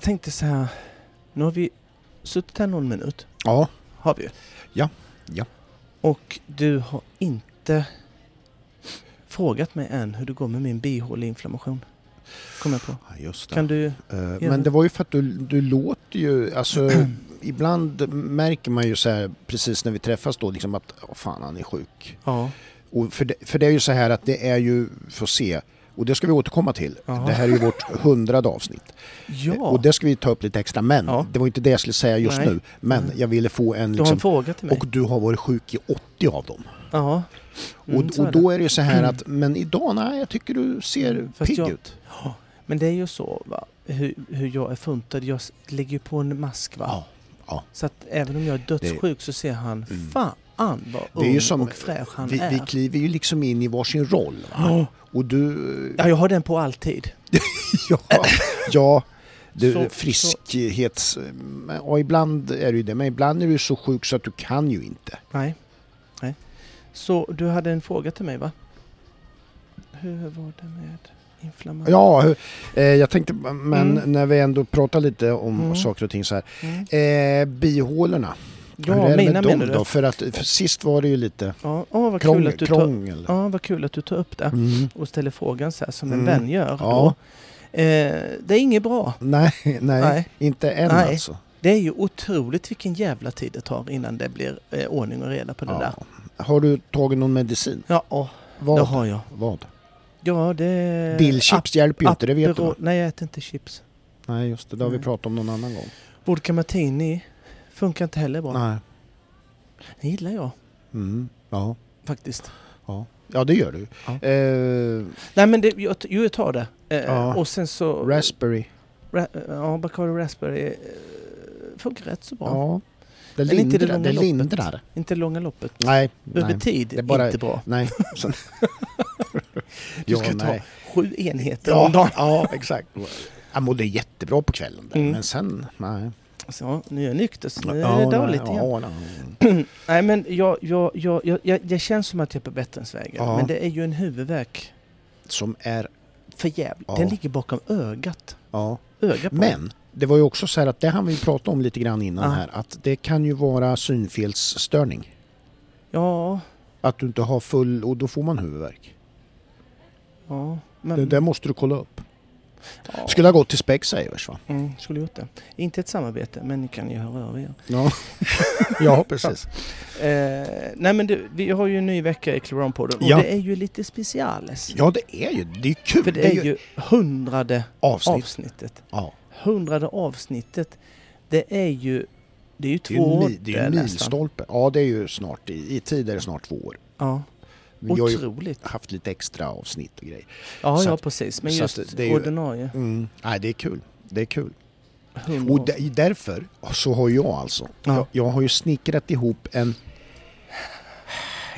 Jag tänkte så här, nu har vi suttit här någon minut. Ja, Har vi. Ja, ja. Och du har inte frågat mig än hur det går med min bihåleinflammation. Kommer jag på. ja, just det. Kan du... Eh, Men det var ju för att du, du låter ju, alltså ibland märker man ju så här precis när vi träffas då liksom att åh fan han är sjuk. Ja. Och för, det, för det är ju så här att det är ju, får se, och det ska vi återkomma till. Jaha. Det här är ju vårt hundrade avsnitt. Ja. Eh, Och det ska vi ta upp lite extra, men Ja. det var inte det jag skulle säga just Nej. nu. Men Nej. jag ville få en du har liksom, en fråga till mig. och du har varit sjuk i 80 av dem. Ja. Mm, och, och det. då är det ju så här att, men idag, nej jag tycker du ser Fast pigg jag- ut. Ja, Men det är ju så va? Hur, hur jag är funtad. Jag lägger ju på en mask va. Ja, ja. Så att även om jag är dödssjuk så ser han Mm. fan vad Det är ju ung som- och fräsch han Vi, är. vi kliver ju liksom in i varsin roll. Ja. Och du... Ja, jag har den på alltid. Ja, ja du, Så- friskhets... Ja, ibland är ju det, men ibland är du så sjuk så att du kan ju inte. Nej. Nej. Så du hade en fråga till mig va? Hur var det med inflammation? Ja, eh, jag tänkte, men Mm. när vi ändå pratar lite om Mm. saker och ting så här. Mm. Eh, bihålorna, hur Ja, är det mina med dem menar då? du? För att för sist var det ju lite Ja, åh, vad kul krång, att du tar, krångel. ja, vad kul att du tar upp det Mm. och ställer frågan så här som en Mm. vän gör. Ja. Då. Eh, det är inget bra. Nej, nej, Nej. inte än Nej. alltså. Det är ju otroligt vilken jävla tid det tar innan det blir eh, ordning och reda på det där. Ja. Har du tagit någon medicin? Ja, åh, det Vad? har jag. Vad? Ja, det... Dillchips hjälper ju inte, det vet du? Nej, jag äter inte chips. Nej, just det. Det har vi pratat om någon annan gång. Vodka martini funkar inte heller bra. Nej. Det gillar jag Mm. Ja. faktiskt. Ja. ja, det gör du. Ja. Eh, Nej, men det, jag, jo, jag tar det. Eh, Ja. Och sen så... raspberry. Ra, ja, Bacardi Raspberry eh, funkar rätt så bra. Ja. Det Men inte det lindrar. långa Det loppet. lindrar. Inte långa loppet. Nej. Över nej. tid, Det är bara- inte bra. Nej. Du ska Ja, ta nej. sju enheter om ja, dagen. ja, exakt. Jag mådde jättebra på kvällen där, Mm. men sen, nej. Så, nu är jag nykter, så nu är det dåligt igen. nej. Men jag, jag, jag, jag, jag, det känns som att jag är på bättringsvägen. Ja. Men det är ju en huvudvärk Som är, för jävligt. Den ligger bakom ögat. ja. Öga på. Men det var ju också så här att det hann vi prata om lite grann innan här, att det kan ju vara synfelsstörning. Ja, Att du inte har full, och då får man huvudvärk. ja. Men, Det där måste du kolla upp. ja. Skulle ha gått till Specsavers va? Mm, skulle gjort det. Inte ett samarbete, men ni kan ju höra av er. Ja, ja precis. Eh, nej men du, vi har ju en ny vecka i Cloron-podden och Ja. det är ju lite speciales. Ja det är ju, det är kul. För det är ju hundrade avsnitt. avsnittet. Ja, Hundrade avsnittet, det är ju, det är ju det är två år det är ju en milstolpe. Ja det är ju snart, i, i tid är det snart två år. Ja, Vi har ju otroligt. haft lite extra avsnitt och grejer. Ja, så ja att- precis. Men just att det är ordinarie. Mm. Nej det är kul. Det är kul. 100 Och där- därför så har jag alltså, Ja. jag, jag har ju snickrat ihop en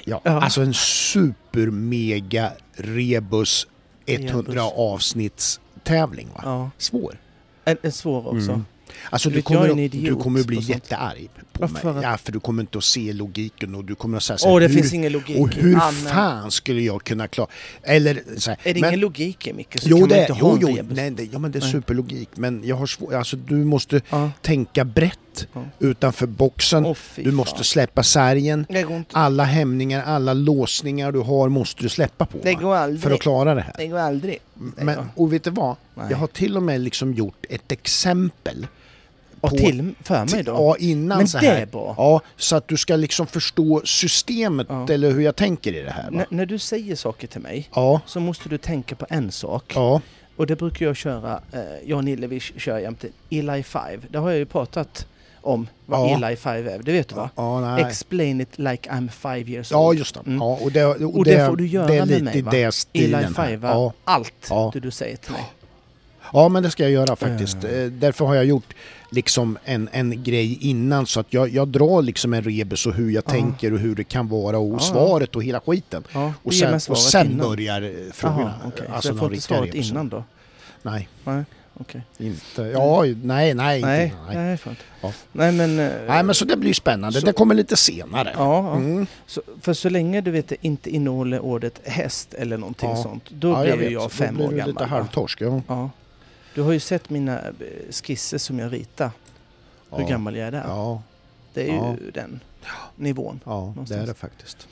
Ja, Ja. alltså en super mega rebus 100 Rebus. avsnitts tävling va? Ja, Svår. en, en svår också. Mm. Alltså Du du kommer, du kommer bli jättearg på Varför? mig. Ja, för du kommer inte att se logiken och du kommer att säga så Åh, här, det hur, finns ingen logik Och i hur Anna. fan skulle jag kunna klara... Eller så här, Är det men- ingen logik i Micke så Jo, kan det man är, inte jo, jo, nej, det, ja, men det är Nej. superlogik. Men jag har svårt, alltså du måste Ja. tänka brett Ja. utanför boxen. Fy du fan. måste släppa sargen. Det går. Alla hämningar, alla låsningar du har måste du släppa på. Det går aldrig. För att klara det här. Det går aldrig. Men, och vet du vad? Nej. Jag har till och med liksom gjort ett exempel. På- till för mig då? Ja, innan Men så det här. är bra. Ja, så att du ska liksom förstå systemet Ja. eller hur jag tänker i det här. N- när du säger saker till mig Ja, så måste du tänka på en sak. ja, Och det brukar jag köra, eh, jag och Nille vi kör jämte Eli 5. Det har jag ju pratat om vad Ja. Eli 5 är. Det vet du va? ja, nej. Explain it like I'm five years Ja, old. just det. Mm. Ja, och det, och Och det får du göra det är med lite mig, i va? det stilen. Eli här. 5, ja. allt Ja. det du säger till mig. ja, men det ska jag göra faktiskt. Mm. Därför har jag gjort liksom en, en grej innan så att jag, jag drar liksom en rebus och hur jag Ja. tänker och hur det kan vara och Ja, svaret och hela skiten. Ja, Och sen, och sen innan. börjar eh, frågorna. Jaha, okej. Alltså så jag får inte svaret rebusen. innan då? Nej, Nej, okej. inte. Ja, nej, nej. Nej, inte, nej. nej. Ja. Nej men... eh, Nej, men så det blir spännande. Så- Det kommer lite senare. Ja. Mm. Så, för så länge du vet det inte innehåller ordet häst eller någonting Ja. sånt, då Ja, ju jag Då fem blir år du gammal. lite halvtorsk. Ja. Du har ju sett mina eh, skisser som jag ritar. Hur Ja. gammal jag är där. Ja, Det är Ja. ju den nivån. ja det Någonstans. är det faktiskt.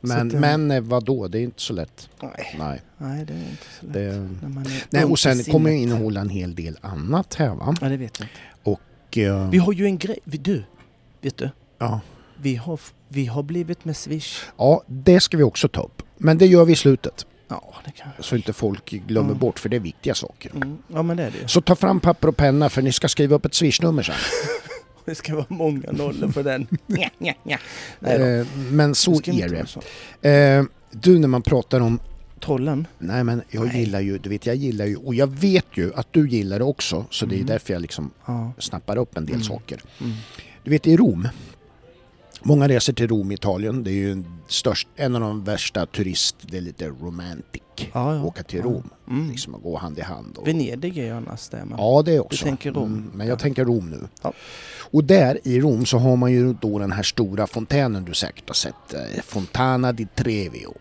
Men, att, eh, men eh, vadå, det är inte så lätt. Nej, Nej. nej det är inte så lätt. Det, nej och sen kommer jag innehålla en hel del annat här va. Ja, det vet jag inte. Och, eh, Vi har ju en grej. Du, vet du? ja. Vi har, vi har blivit med Swish. ja, det ska vi också ta upp. Men det gör vi i slutet. Ja, det kan Så inte folk glömmer Mm. bort, för det är viktiga saker. mm. Ja, men det är det. Så ta fram papper och penna för ni ska skriva upp ett swishnummer sen. Det ska vara många nollor för den. Nja, nja, nja. Nej. Eh, men så är det. så. Eh, du när man pratar om Trollen? Nej men jag Nej. gillar ju, du vet jag gillar ju, och jag vet ju att du gillar det också så det är Mm. därför jag liksom Ja. snappar upp en del Mm. saker. Mm. Du vet i Rom, många reser till Rom, Italien, det är ju en, störst, en av de värsta turist, det är lite romantic, Ja, ja. åka till Ja. Rom, Mm. liksom att gå hand i hand. Och, Venedig är ju annars det man... Ja det också. tänker Rom. Mm, men jag Ja. tänker Rom nu. Ja. Och där i Rom så har man ju då den här stora fontänen du säkert har sett, eh, Fontana di Trevio.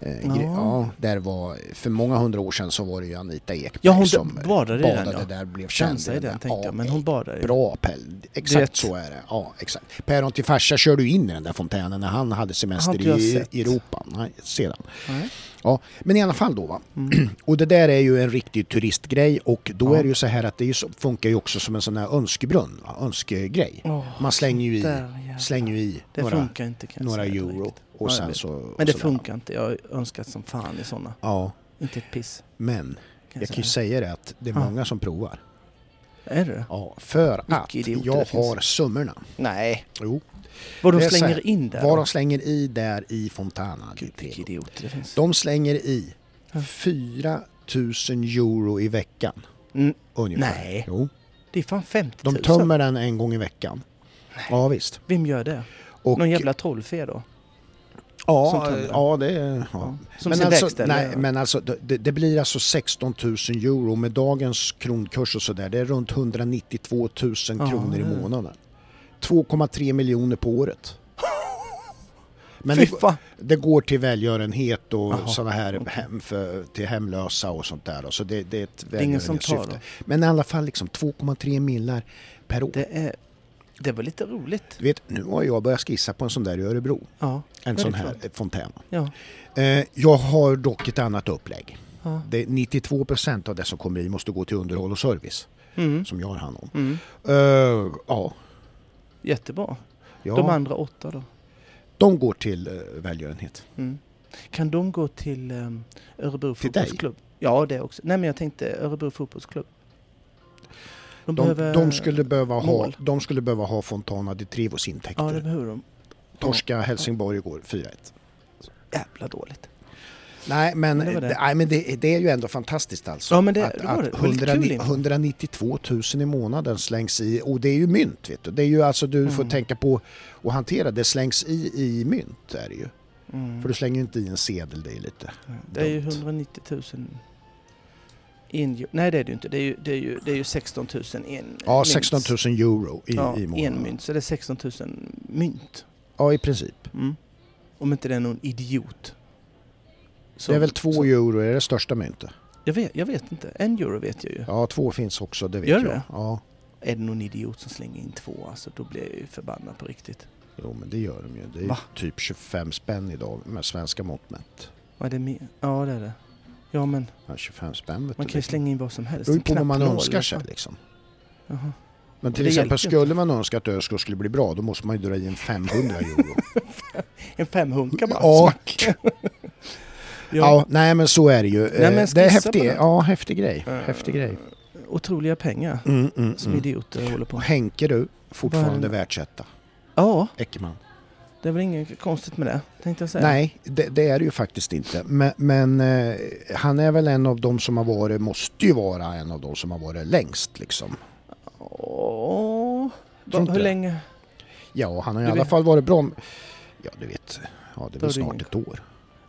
Eh, Ja. ja, där var, för många hundra år sedan så var det ju Anita Ekberg Ja, hon som badade i den, badade ja. där, blev känd Dansa i den tänkte jag, men hon badade. Bra Pell, Du exakt vet- så är det. Ja, exakt. Päron till farsa körde ju in i den där fontänen när han hade semester jag i, i Europa. Nej, sedan. Nej. Ja, men i alla fall då va. Mm. Och det där är ju en riktig turistgrej och då Ja. är det ju så här att det funkar ju också som en sån här önskebrunn, va? önskegrej. Åh, Man slänger ju i, där, slänger ju i Det några, några euro direkt. Och Ja, jag sen så... Men det sådär. funkar inte. Jag har önskat som fan i sådana. Ja, Inte ett piss. men Kan jag kan ju säga det att det är Ja. många som provar. Är det Ja, för att jag finns. har summorna. Nej. Jo, Vad de slänger här, in där? vad de slänger i där i Fontana. Gud, vilka Trevi. idioter det finns. De slänger i Ja. 4 000 euro i veckan. Mm, Ungefär. Nej. Jo. det är fan 50 De 000. tömmer den en gång i veckan. Ja visst. Vem gör det? Och, Någon jävla trollfe då? Ja, ja, det är... Ja. Som Men alltså, nej, men alltså det, det blir alltså 16 000 euro med dagens kronkurs och sådär. Det är runt 192 000 Ja, kronor i månaden. 2,3 miljoner på året. Men det, det går till välgörenhet och sådana här okej. hem för, till hemlösa och sånt där. Så det, det är ett välgörenhetssyfte. Men i alla fall liksom 2,3 millar per år. Det, är, det var lite roligt. Du vet, nu har jag börjat skissa på en sån där i Örebro. Ja. En sån här klart. fontän. ja. Eh, jag har dock ett annat upplägg. ja. Det är 92% av det som kommer i måste gå till underhåll och service. Mm. Som jag har hand om. Mm. Eh, ja, Jättebra. ja. De andra åtta då? de går till uh, välgörenhet. Mm. Kan de gå till um, Örebro Till dig? fotbollsklubb? Ja, det också. Nej, men jag tänkte Örebro fotbollsklubb. De, De, de, skulle behöva ha, de skulle behöva ha Fontana di Trevos intäkter. Ja, det behöver de. Torska Helsingborg igår 4-1. Jävla dåligt. Nej men, det det. Nej, men det, det är ju ändå fantastiskt alltså. Ja, men det- att, det att Det var lite 100, kul info. 192 000 i månaden slängs i, och det är ju mynt vet du. Det är ju alltså du får Mm. tänka på att hantera, det slängs i, i mynt är det ju. Mm. För du slänger ju inte i en sedel, det är lite... Det är ju dumt. 190 000 in, Nej det är det inte. Det är ju, det är ju, det är ju 16 000 en Ja, mynt. 16 000 euro i, ja, i en månaden. mynt. Så det är 16 000 mynt. Ja, i princip. Mm. Om inte det är någon idiot. det är väl två som- euro, är det största myntet? Jag vet, jag vet inte. En euro vet jag ju. Ja, två finns också, det vet Gör jag. det? Ja, Är det någon idiot som slänger in två, alltså, då blir jag ju förbannad på riktigt. jo men det gör de ju. Det är Va? typ 25 spänn idag med svenska mått mätt. Ja, det är mer. Ja, det är det. Ja, men Ja, 25 spänn vet man du. kan ju det slänga in vad som Det helst. beror ju En på vad man noll, önskar sig fan. liksom. Jaha. Men till Det exempel hjälper ju skulle man önska att Öskås skulle bli bra då måste man ju dra in 500 euro. En femhunka bara. Ja. Ja. nej men så är det ju. men Eh, det är skissa på häftig, det. ja, häftig grej. Eh, Häftig grej. Otroliga pengar Mm, mm, som mm. idioter håller på Och. Henke du, fortfarande Vad- världsetta. Ja, Eckermann. Det är väl inget konstigt med det, tänkte jag säga. Nej, det, det är det ju faktiskt inte. Men, men eh, han är väl en av de som har varit, måste ju vara en av de som har varit längst liksom. Åh, inte hur länge? Ja, han har i Du alla vet- fall varit bra. Ja, du vet. Ja, det är väl snart ett år.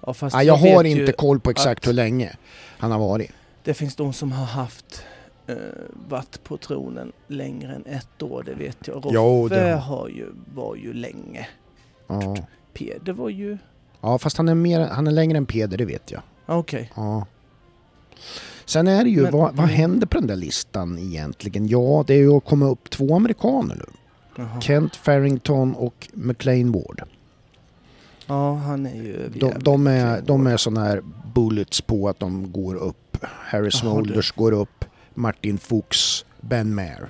Ja, fast Ja, jag har inte koll på exakt hur länge han har varit. Det finns de som har haft eh, varit på tronen längre än ett år, det vet jag. Roffe Jo, det har ju, var ju länge. Ja, Peder var ju... ja fast han är, mer, han är längre än Peder, det vet jag. Ah, Okej, Ja. Sen är det ju, Men- vad, vad händer på den där listan egentligen? Ja, det är ju att komma upp två amerikaner nu. Jaha. Kent Farrington och McLean Ward. Ja, han är ju De, de är, de är sådana här bullets på att de går upp. Harry Smolders går upp, Martin Fuchs, Ben Maher.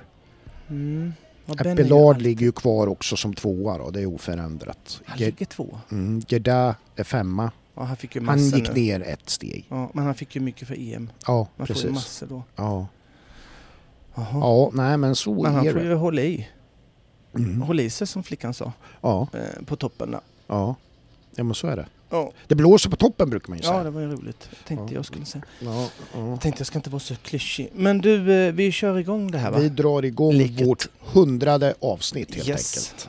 Mm. Appelard ligger ju kvar också som tvåa då, det är oförändrat. Han Ge- ligger två. Mm, Gerda är femma. Ja, han fick ju Han gick nu. ner ett steg. Ja, men han fick ju mycket för EM. Ja, Man får ju precis. massor då. Ja. Jaha. ja, nej men så men han är får det. ju hålla i. Mm. Hålla i sig som flickan sa. Ja, Eh, på toppen ja. Ja men så är det. Ja, Det blåser på toppen brukar man ju ja säga. det var ju roligt. Tänkte Ja. jag skulle säga. Ja, ja. Jag tänkte jag ska inte vara så klyschig. Men du, eh, vi kör igång det här va? Vi drar igång Liket. vårt hundrade avsnitt helt yes. enkelt.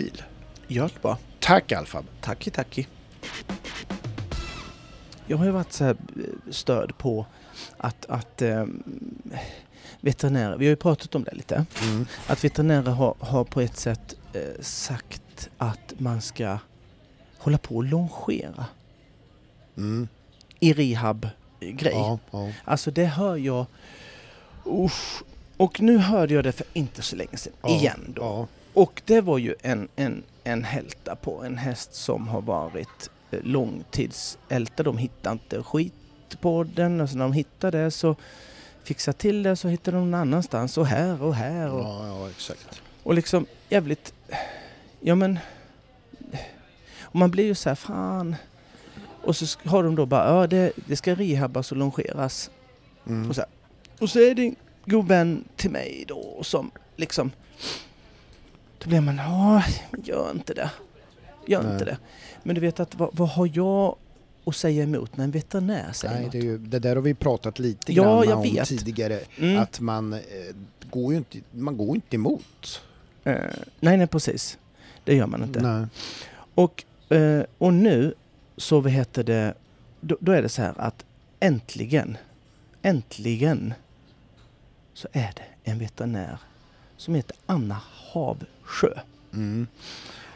bil. gör det bara. Tack Alfab. Tacki tacki. Jag har ju varit så här eh, störd på att, att eh, veterinärer, vi har ju pratat om det lite, Mm. att veterinärer har, har på ett sätt eh, sagt att man ska hålla på och longera Mm. i rehab-grej. Ja, ja. Alltså det hör jag, usch. Och nu hörde jag det för inte så länge sedan, Ja, igen då. Och det var ju en, en, en hälta på en häst som har varit eh, långtidsälta. De hittade inte skit på den och så när de hittade det så fixade till det så hittade de någon annanstans och här och här. Och, Ja, ja, exakt. och liksom jävligt... Ja men... Och man blir ju så här, fan. Och så har de då bara, ja det, det ska rehabas och longeras. Mm. Och så, här. och så är det en god vän till mig då som liksom... Då blir man, ja, gör inte det. Gör Nej. inte det. Men du vet att vad, vad har jag att säga emot när en veterinär säger Nej, något? det, ju, det där har vi pratat lite Ja, grann jag om vet. tidigare. Mm. Att man, eh, går ju inte, man går inte emot. Eh, nej, nej precis. Det gör man inte. Nej. Och, eh, och nu så vad heter det, då, då är det så här att äntligen, äntligen så är det en veterinär som heter Anna Havsjö. Mm.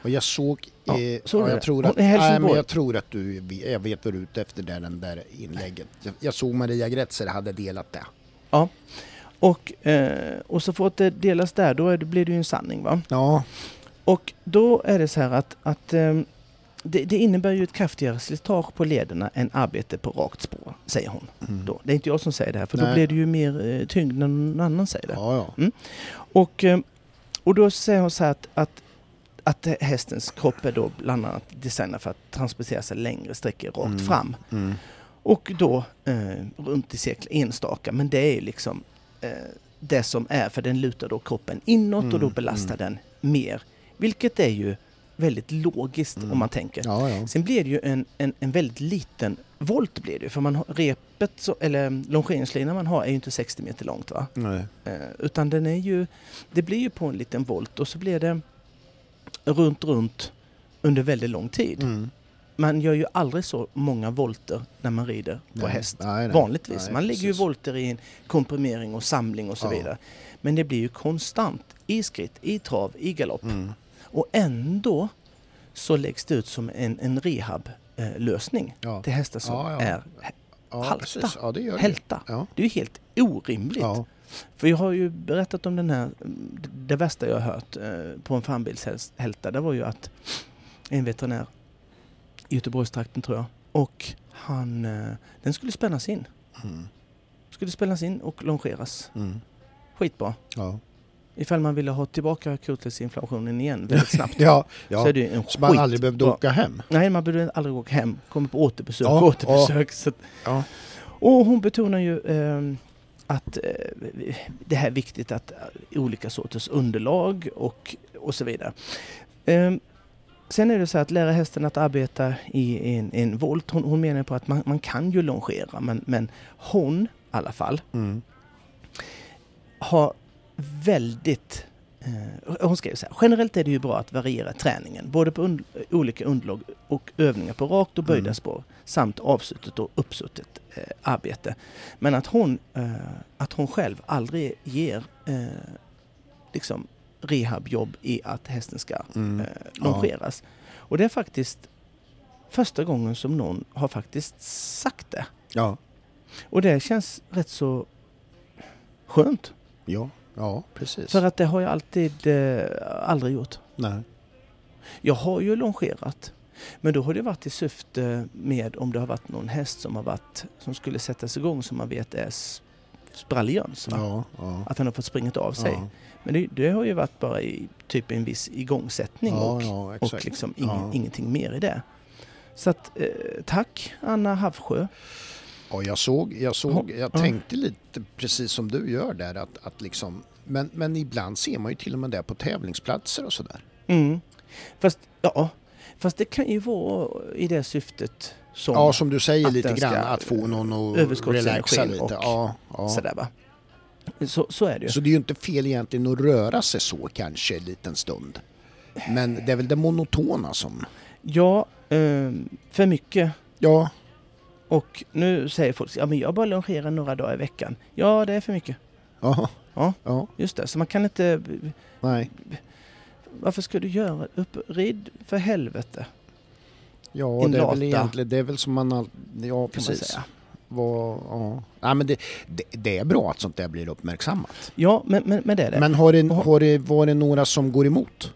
Och jag såg, Ja, eh, såg ja, jag, tror att, nej, men jag tror att du, jag vet vad du är ute efter där, den där inlägget. Jag, jag såg Maria Gretzer hade delat det. Och, eh, och så fort det delas där, då är det, blir det ju en sanning. Va? Ja, Och då är det så här att, att ehm, det, det innebär ju ett kraftigare slitage på lederna än arbete på rakt spår, säger hon. mm. Då. Det är inte jag som säger det här, för då Nej. blir det ju mer eh, tyngd när någon annan säger det. ja, ja. Och, eh, och då säger hon så här att, att, att hästens kropp är då bland annat designad för att transportera sig längre sträckor rakt Mm. fram. Mm. Och då eh, runt i cirkel enstaka, men det är liksom eh, det som är, för den lutar då kroppen inåt och då Mm, belastar den mer. Vilket är ju väldigt logiskt Mm. om man tänker. ja, ja. Sen blir det ju en, en, en väldigt liten volt blir det ju, för man har, repet, så, eller longeringslinan man har är ju inte 60 meter långt va? Nej. Eh, utan den är ju, det blir ju på en liten volt och så blir det runt, runt under väldigt lång tid. Mm. Man gör ju aldrig så många volter när man rider på Nej. häst. Nej, nej. Vanligtvis. Man lägger ju precis. volter i en komprimering och samling och så Ja. vidare. Men det blir ju konstant i skritt, i trav, i galopp. Mm. Och ändå så läggs det ut som en, en rehab-lösning Ja. till hästar som Ja, ja. är Halta. det det. hälta. Ja. Det är ju helt orimligt. För jag har ju berättat om den här, det värsta jag har hört eh, på en farnbilshälta, det var ju att en veterinär i Göteborgstrakten tror jag, och han, eh, den skulle spännas in. Mm. Skulle spännas in och longeras. Mm. Skitbra. Ja. Ifall man ville ha tillbaka kotlidsinflammationen igen väldigt snabbt Ja, så ja. är det ju en Så man aldrig behövde åka hem. Nej, man behövde aldrig åka hem. Kommer på återbesök, Ja, återbesök. Så att, Ja. Och hon betonar ju ehm, att eh, det här är viktigt att eh, olika sorters underlag och, och så vidare. Ehm, sen är det så att lära hästen att arbeta i en, en volt. Hon, hon menar på att man, man kan ju longera men, men hon i alla fall Mm. har väldigt eh, hon skrev så här, generellt är det ju bra att variera träningen, både på und- olika underlag och övningar på rakt och böjda Mm. spår, samt avsuttet och uppsuttet eh, arbete. Men att hon, eh, att hon själv aldrig ger eh, liksom rehabjobb i att hästen ska Mm. eh, longeras. Och det är faktiskt första gången som någon har faktiskt sagt det. Ja. Och det känns rätt så skönt. Ja. Ja, precis. För att det har jag alltid eh, aldrig gjort. Nej. Jag har ju longerat. Men då har det varit i syfte med om det har varit någon häst som har varit som skulle sättas igång som man vet är spraljöns. Ja, ja. Att han har fått springa av sig. Ja, Men det, det har ju varit bara i typ en viss igångsättning och, och liksom Ja. ingenting mer i det. Så att eh, tack Anna Havsjö. Ja, jag såg, jag, såg, jag Ja. tänkte lite precis som du gör där att, att liksom, men, men ibland ser man ju till och med det på tävlingsplatser och sådär. Mm. Fast, ja, fast det kan ju vara i det syftet som Ja, som du säger lite grann, att få någon att relaxa lite. och Ja, ja. sådär va. Så, så är det ju. Så det är ju inte fel egentligen att röra sig så kanske en liten stund. Men det är väl det monotona som... Ja, ehm, för mycket. Ja, Och nu säger folk ja men jag bara longerar några dagar i veckan. Ja, det är för mycket. ja, Ja. ja, Just det, så man kan inte... nej. Varför ska du göra upp? Rid för helvete, Ja, In det är väl egentligen, det är väl som man... Ja, precis. säga. Vad, ja. Nej, men det, det, det är bra att sånt där blir uppmärksammat. Ja, men, men, men det är det. Men har det, har det varit några som går emot?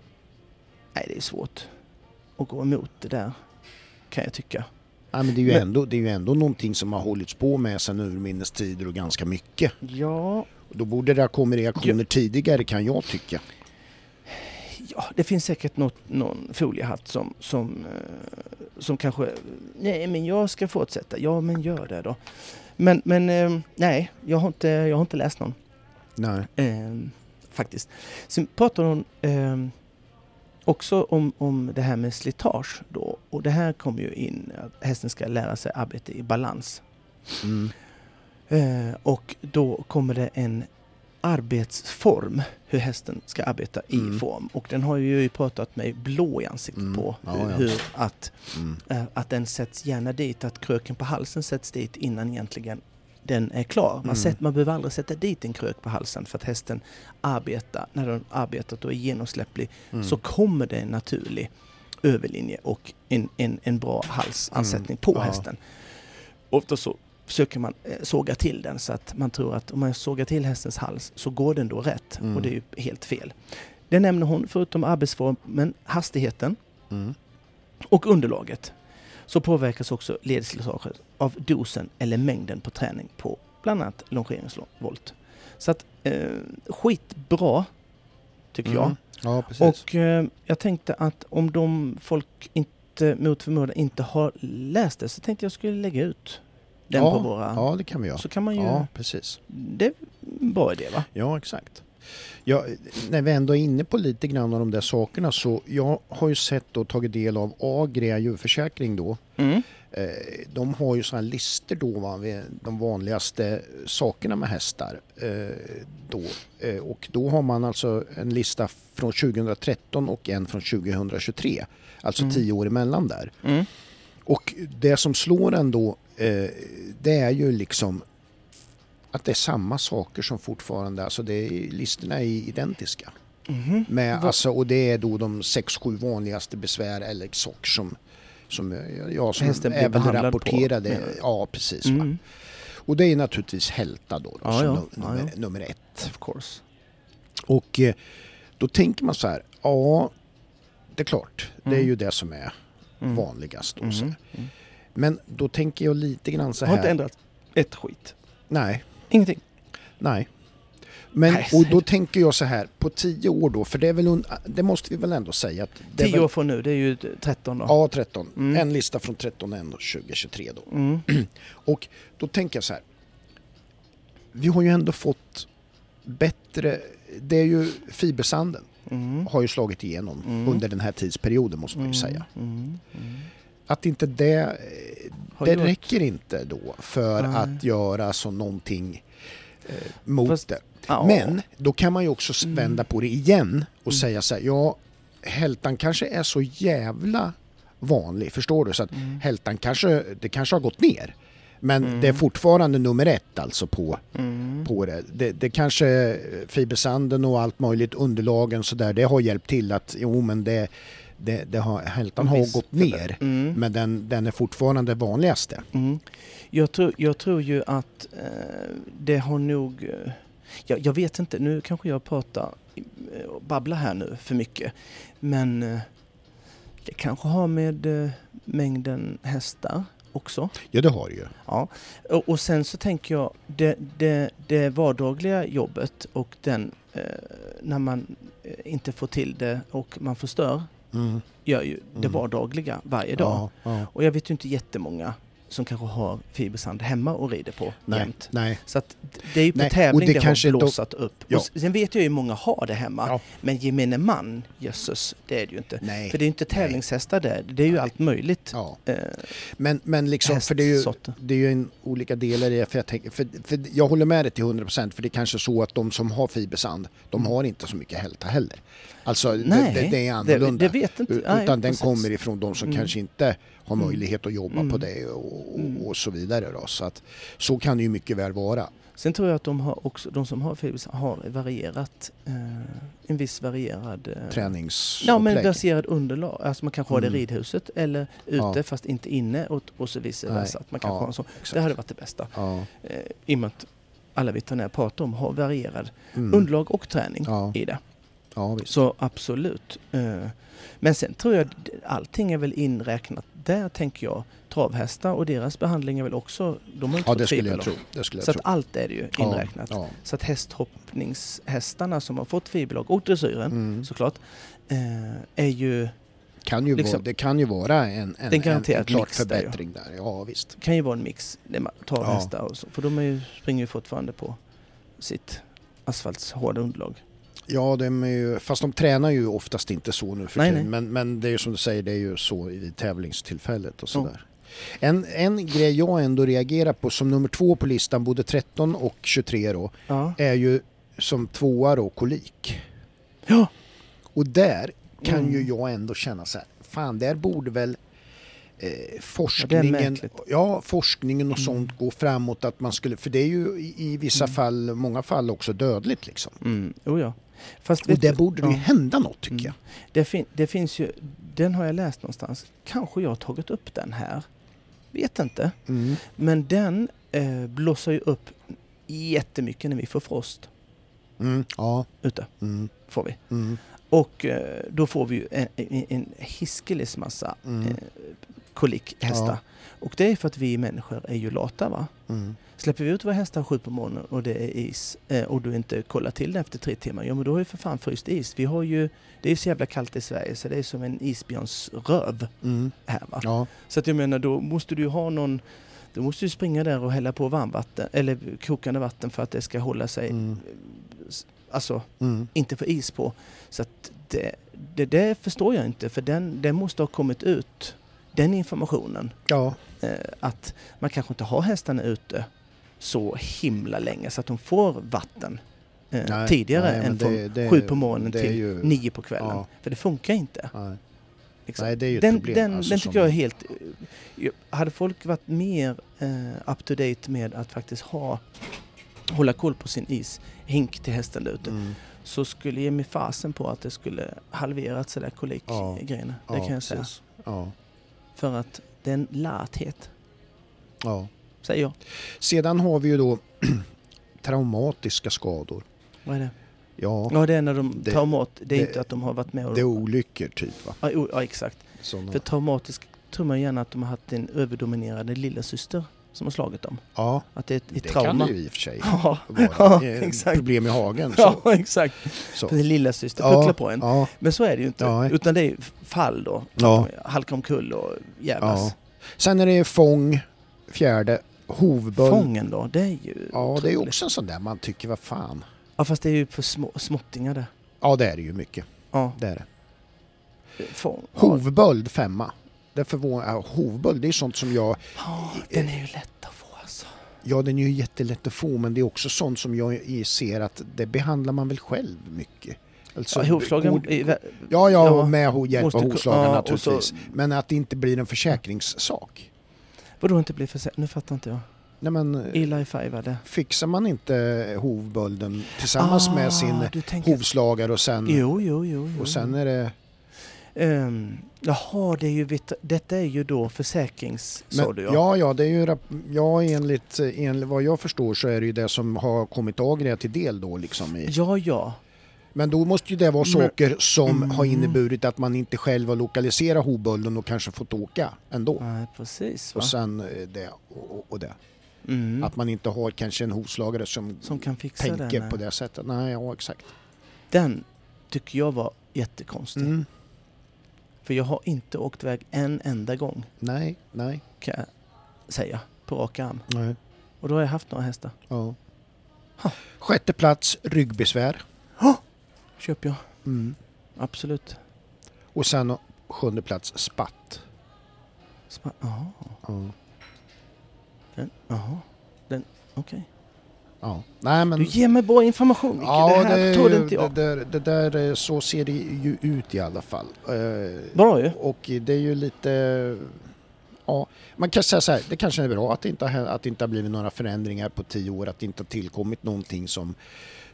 Nej, det är svårt att gå emot det där, kan jag tycka. Nej, men det, är ju Men- ändå, det är ju ändå någonting som har hållits på med sedan urminnes tider och ganska mycket. Ja, Då borde det ha kommit reaktioner tidigare kan jag tycka. ja det finns säkert något, någon foliehatt som, som, eh, som kanske... Nej, men jag ska fortsätta. Ja, men gör det då. Men, men eh, nej, jag har, inte, jag har inte läst någon. Nej. Eh, faktiskt. Sen pratar hon eh, också om, om det här med slitage då. Och det här kommer ju in att hästen ska lära sig arbeta i balans. Mm. Eh, och då kommer det en arbetsform hur hästen ska arbeta i Mm. form. Och den har ju pratat mig blå i ansiktet Mm. på. Ja, hur, ja. hur att, Mm. eh, att den sätts gärna dit, att kröken på halsen sätts dit innan egentligen den är klar. Man, Mm. sätter, man behöver aldrig sätta dit en krök på halsen för att hästen arbetar, när den arbetat och är genomsläpplig Mm. så kommer det en naturlig överlinje och en, en, en bra halsansättning på Mm. Ja. hästen. Ofta så försöker man eh, såga till den så att man tror att om man sågar till hästens hals så går den då rätt. Mm. Och det är ju helt fel. Det nämner hon förutom arbetsformen, hastigheten Mm. och underlaget. Så påverkas också ledslitaget av dosen eller mängden på träning på bland annat longeringsvolt. Så att eh, skitbra tycker jag. Mm. Ja, precis. Och eh, jag tänkte att om de folk inte mot förmodan inte har läst det så tänkte jag skulle lägga ut den ja, på våra... ja, det kan vi göra. Så kan man ju... Ja, precis. Det är en bra idé va? Ja, exakt. Ja, när vi ändå är inne på lite grann av de där sakerna så jag har ju sett och tagit del av Agria djurförsäkring då. Mm. Eh, De har ju sådana här listor då, va, de vanligaste sakerna med hästar. eh, Då. Eh, Och då har man alltså en lista från 2013 och en från 2023. Alltså Mm. tio år emellan där. Mm. Och det som slår en då, det är ju liksom att det är samma saker som fortfarande, alltså det listorna är identiska. Mhm. Med, Va- alltså, och det är då de sex, sju vanligaste besvär eller saker som, som, ja, som Hästen även på, rapporterade. du? ja, precis. Mm. Och det är naturligtvis hälta då, då Ja, som ja. num- Ja, nummer, ja. nummer ett. Of course. Och eh, då tänker man så här, ja, det är klart, det är Mm. ju det som är Mm. vanligast. Då, så. Mm. här. Mm. Men då tänker jag lite grann så Jag har inte här. ändrat ett skit. Nej, Ingenting. nej. Men, och då tänker jag så här, på tio år då, för det är väl, det måste vi väl ändå säga att Tio väl, år från nu, det är ju 13 då. Ja, 13. Mm. En lista från 13 och en då 2023 då. Mm. Och då tänker jag så här. Vi har ju ändå fått bättre, det är ju fibersanden Mm. har ju slagit igenom Mm. under den här tidsperioden måste man ju Mm. säga. Mm. Att inte det, Har det gjort- räcker inte då för att göra så någonting mot Fast- det. Ja. Men då kan man ju också Mm. vända på det igen och Mm. säga så här, ja, hältan kanske är så jävla vanlig, förstår du? Så att Mm. hältan kanske, det kanske har gått ner. Men Mm. det är fortfarande nummer ett alltså på, Mm. på det. det. Det kanske fibersanden och allt möjligt, underlagen så där, det har hjälpt till att jo men det, det, det har, hältan har gått ner. Mm. Men den, den är fortfarande vanligaste. Mm. Jag, tror, jag tror ju att eh, det har nog... Eh, jag, jag vet inte, nu kanske jag pratar eh, och babblar här nu för mycket. Men eh, det kanske har med eh, mängden hästar också. Ja det har det ju. Ja. Och, och sen så tänker jag det, det, det vardagliga jobbet och den eh, när man inte får till det och man förstör Mm. gör ju det Mm. vardagliga varje dag. Ja, ja. Och jag vet ju inte jättemånga som kanske har fibersand hemma och rider på Nej, jämt. nej. Så att det är ju på Nej, tävling det det, har då- blåsat upp. Ja. Och sen vet jag ju många har det hemma. Ja. Men gemene man, jösses, det är det ju inte. nej. För det är ju inte tävlingshästar där. Det är ju allt möjligt. Ja. Eh, Men, men liksom, för det är ju, det är ju en olika delar i det. För jag, tänker, för, för jag håller med dig till 100% för det är kanske så att de som har fibersand, de Mm. har inte så mycket hälta heller. Alltså det, Nej, det, det är det, annorlunda. det vet inte. U- Nej, Utan den precis. kommer ifrån de som Mm. kanske inte har Mm. möjlighet att jobba Mm. på det och, och, Mm. och så vidare. Då. Så, att, så kan det ju mycket väl vara. Sen tror jag att de, har också, de som har fibersand har varierat, eh, en viss varierad... Eh, Träningsupplägg. Ja men baserad underlag. Alltså man kanske har det i Mm. ridhuset eller ute Ja. fast inte inne och, och så vice versa. Att man kanske Ja, har en sån. exakt. Det hade varit det bästa. Ja. Eh, I och med att alla veterinärer pratar om har varierad Mm. underlag och träning Ja. i det. ja. Så absolut. Eh, Men sen tror jag att allting är väl inräknat där tänker jag. Travhästar och deras behandling är väl också, de har inte Ja, det skulle jag tro. Det skulle jag Så tro. att allt är det ju Ja, inräknat. Ja. Så att hästhoppningshästarna som har fått fiberlag och dressyren Mm. såklart eh, är ju, Kan ju liksom- vara, det kan ju vara en, en, en, en garanterat klar mix där förbättring där. Ja, visst. kan ju vara en mix. Travhästar och så. För de är ju, springer ju fortfarande på sitt asfaltshårda underlag. Ja, de är ju, fast de tränar ju oftast inte så nu för Nej, tiden. nej. Men, men det är ju som du säger, det är ju så vid tävlingstillfället och sådär. En, en grej jag ändå reagerar på som nummer två på listan, både 13 och 23 då, Ja. är ju som tvåa då kolik. Ja. Och där kan Mm. ju jag ändå känna så här, fan där borde väl eh, Ja, forskningen, märkligt. ja, forskningen och Mm. sånt gå framåt att man skulle, för det är ju i, i vissa Mm. fall, många fall också dödligt liksom. Mm. Oh, ja. Fast Och där du- borde det ju ja. hända något tycker Mm. jag. Det, fin- det finns ju, den har jag läst någonstans. Kanske jag har tagit upp den här. Vet inte. Mm. Men den eh, blossar ju upp jättemycket när vi får frost Mm. Ja. ute. Mm. Får vi. Mm. Och eh, då får vi ju en, en, en hiskeles massa Mm. eh, kolikhästar. Ja. Och det är för att vi människor är ju lata va? Mm. Släpper vi ut våra hästar sju på morgonen och det är is eh, och du inte kollar till det efter tre timmar, ja men då har ju för fan fryst is. Vi har ju, det är ju så jävla kallt i Sverige så det är som en isbjörns röv Mm. här va. Ja. Så att jag menar då måste du ju ha någon, då måste du springa där och hälla på varmvatten eller kokande vatten för att det ska hålla sig, Mm. alltså Mm. inte få is på. Så att det, det, det förstår jag inte för den, den måste ha kommit ut, den informationen. Ja. Eh, att man kanske inte har hästarna ute så himla länge så att de får vatten eh, Nej, tidigare nej, än från det- det- sju på morgonen till ju- nio på kvällen. Ja. För det funkar inte. Nej. Liksom. Nej, det är ju den, problem. den, alltså, den tycker jag är helt... eh, Hade folk varit mer eh, up to date med att faktiskt ha hålla koll på sin ishink till hästen där ute Mm. så skulle ge mig fasen på att det skulle halverats sådär kolikgrejerna. det kan jag säga. Ja. För att det är en lathet, Ja. Säger jag. Sedan har vi ju då traumatiska skador. Vad är det? Ja, Ja, det är när de Det- traumat... Det är det- inte att de har varit med och... det är olyckor typ va? ja, o- ja, exakt. Såna. För traumatisk tror man gärna att de har haft en överdominerande lillasyster som har slagit dem. Ja, Att det är ett, ett det trauma. kan det ju i och för sig Ja, vara. ja. Problem i hagen. Så. Ja, exakt. Så. För lillasyster Ja, pucklar på en. Ja, Men så är det ju inte. Ja. Utan det är fall då. Ja. Halka omkull och jävlas. ja. Sen är det fång, fjärde, hovböld. Fången då, det är ju Ja, det är ju också en sån där man tycker, vad fan. Ja, fast det är ju för små, småttingar det. Ja, det är det ju mycket. Ja, Det är det. fång. Hovböld femma. Det förvånar, hovböld det är sånt som jag, Ja, den är ju lätt att få alltså. ja den är ju jättelätt att få men det är också sånt som jag ser att det behandlar man väl själv mycket. Alltså, Ja, i- Ja, ja, Ja, med hjälp av hovslagen ja, naturligtvis. så- Men att det inte blir en försäkringssak. Vadå inte bli för Nu fattar inte jag. Nej, men, är det. fixar man inte hovbölden tillsammans med sin Ah, tänker... hovslagare och sen, Jo, jo, jo. jo. och sen är det... Um, jaha, det är ju, detta är ju då försäkrings... sa Men, du ja, ja, det är ju ja, enligt, enligt vad jag förstår så är det ju det som har kommit Agria till del då liksom. I. Ja, ja. Men då måste ju det vara Men- saker som Mm. har inneburit att man inte själv har lokaliserat hovbölden och kanske fått åka ändå. Nej, precis. Va? Och sen eh, det och, och- det. Mm. Att man inte har kanske en hovslagare som, Som kan fixa tänker den. på det sättet. Nej, ja exakt. Den tycker jag var jättekonstig. Mm. För jag har inte åkt iväg en enda gång, Nej, nej, kan jag säga, på rak arm. nej. Och då har jag haft några hästar. Ja. Ha. Sjätte plats, ryggbesvär. Köper jag, Mm. absolut. Och sen sjunde plats, spatt. Sma- Jaha, Ja. den, jaha. Den, okej. ja. Nej men... Du ger mig bra information Micke. Ja, det här det, inte jag. det, där, det där, så ser det ju ut i alla fall. Eh, Bra ju. Och det är ju lite... Ja, man kan säga så här, det kanske är bra att det inte har, att det inte har blivit några förändringar på tio år, att det inte har tillkommit någonting som,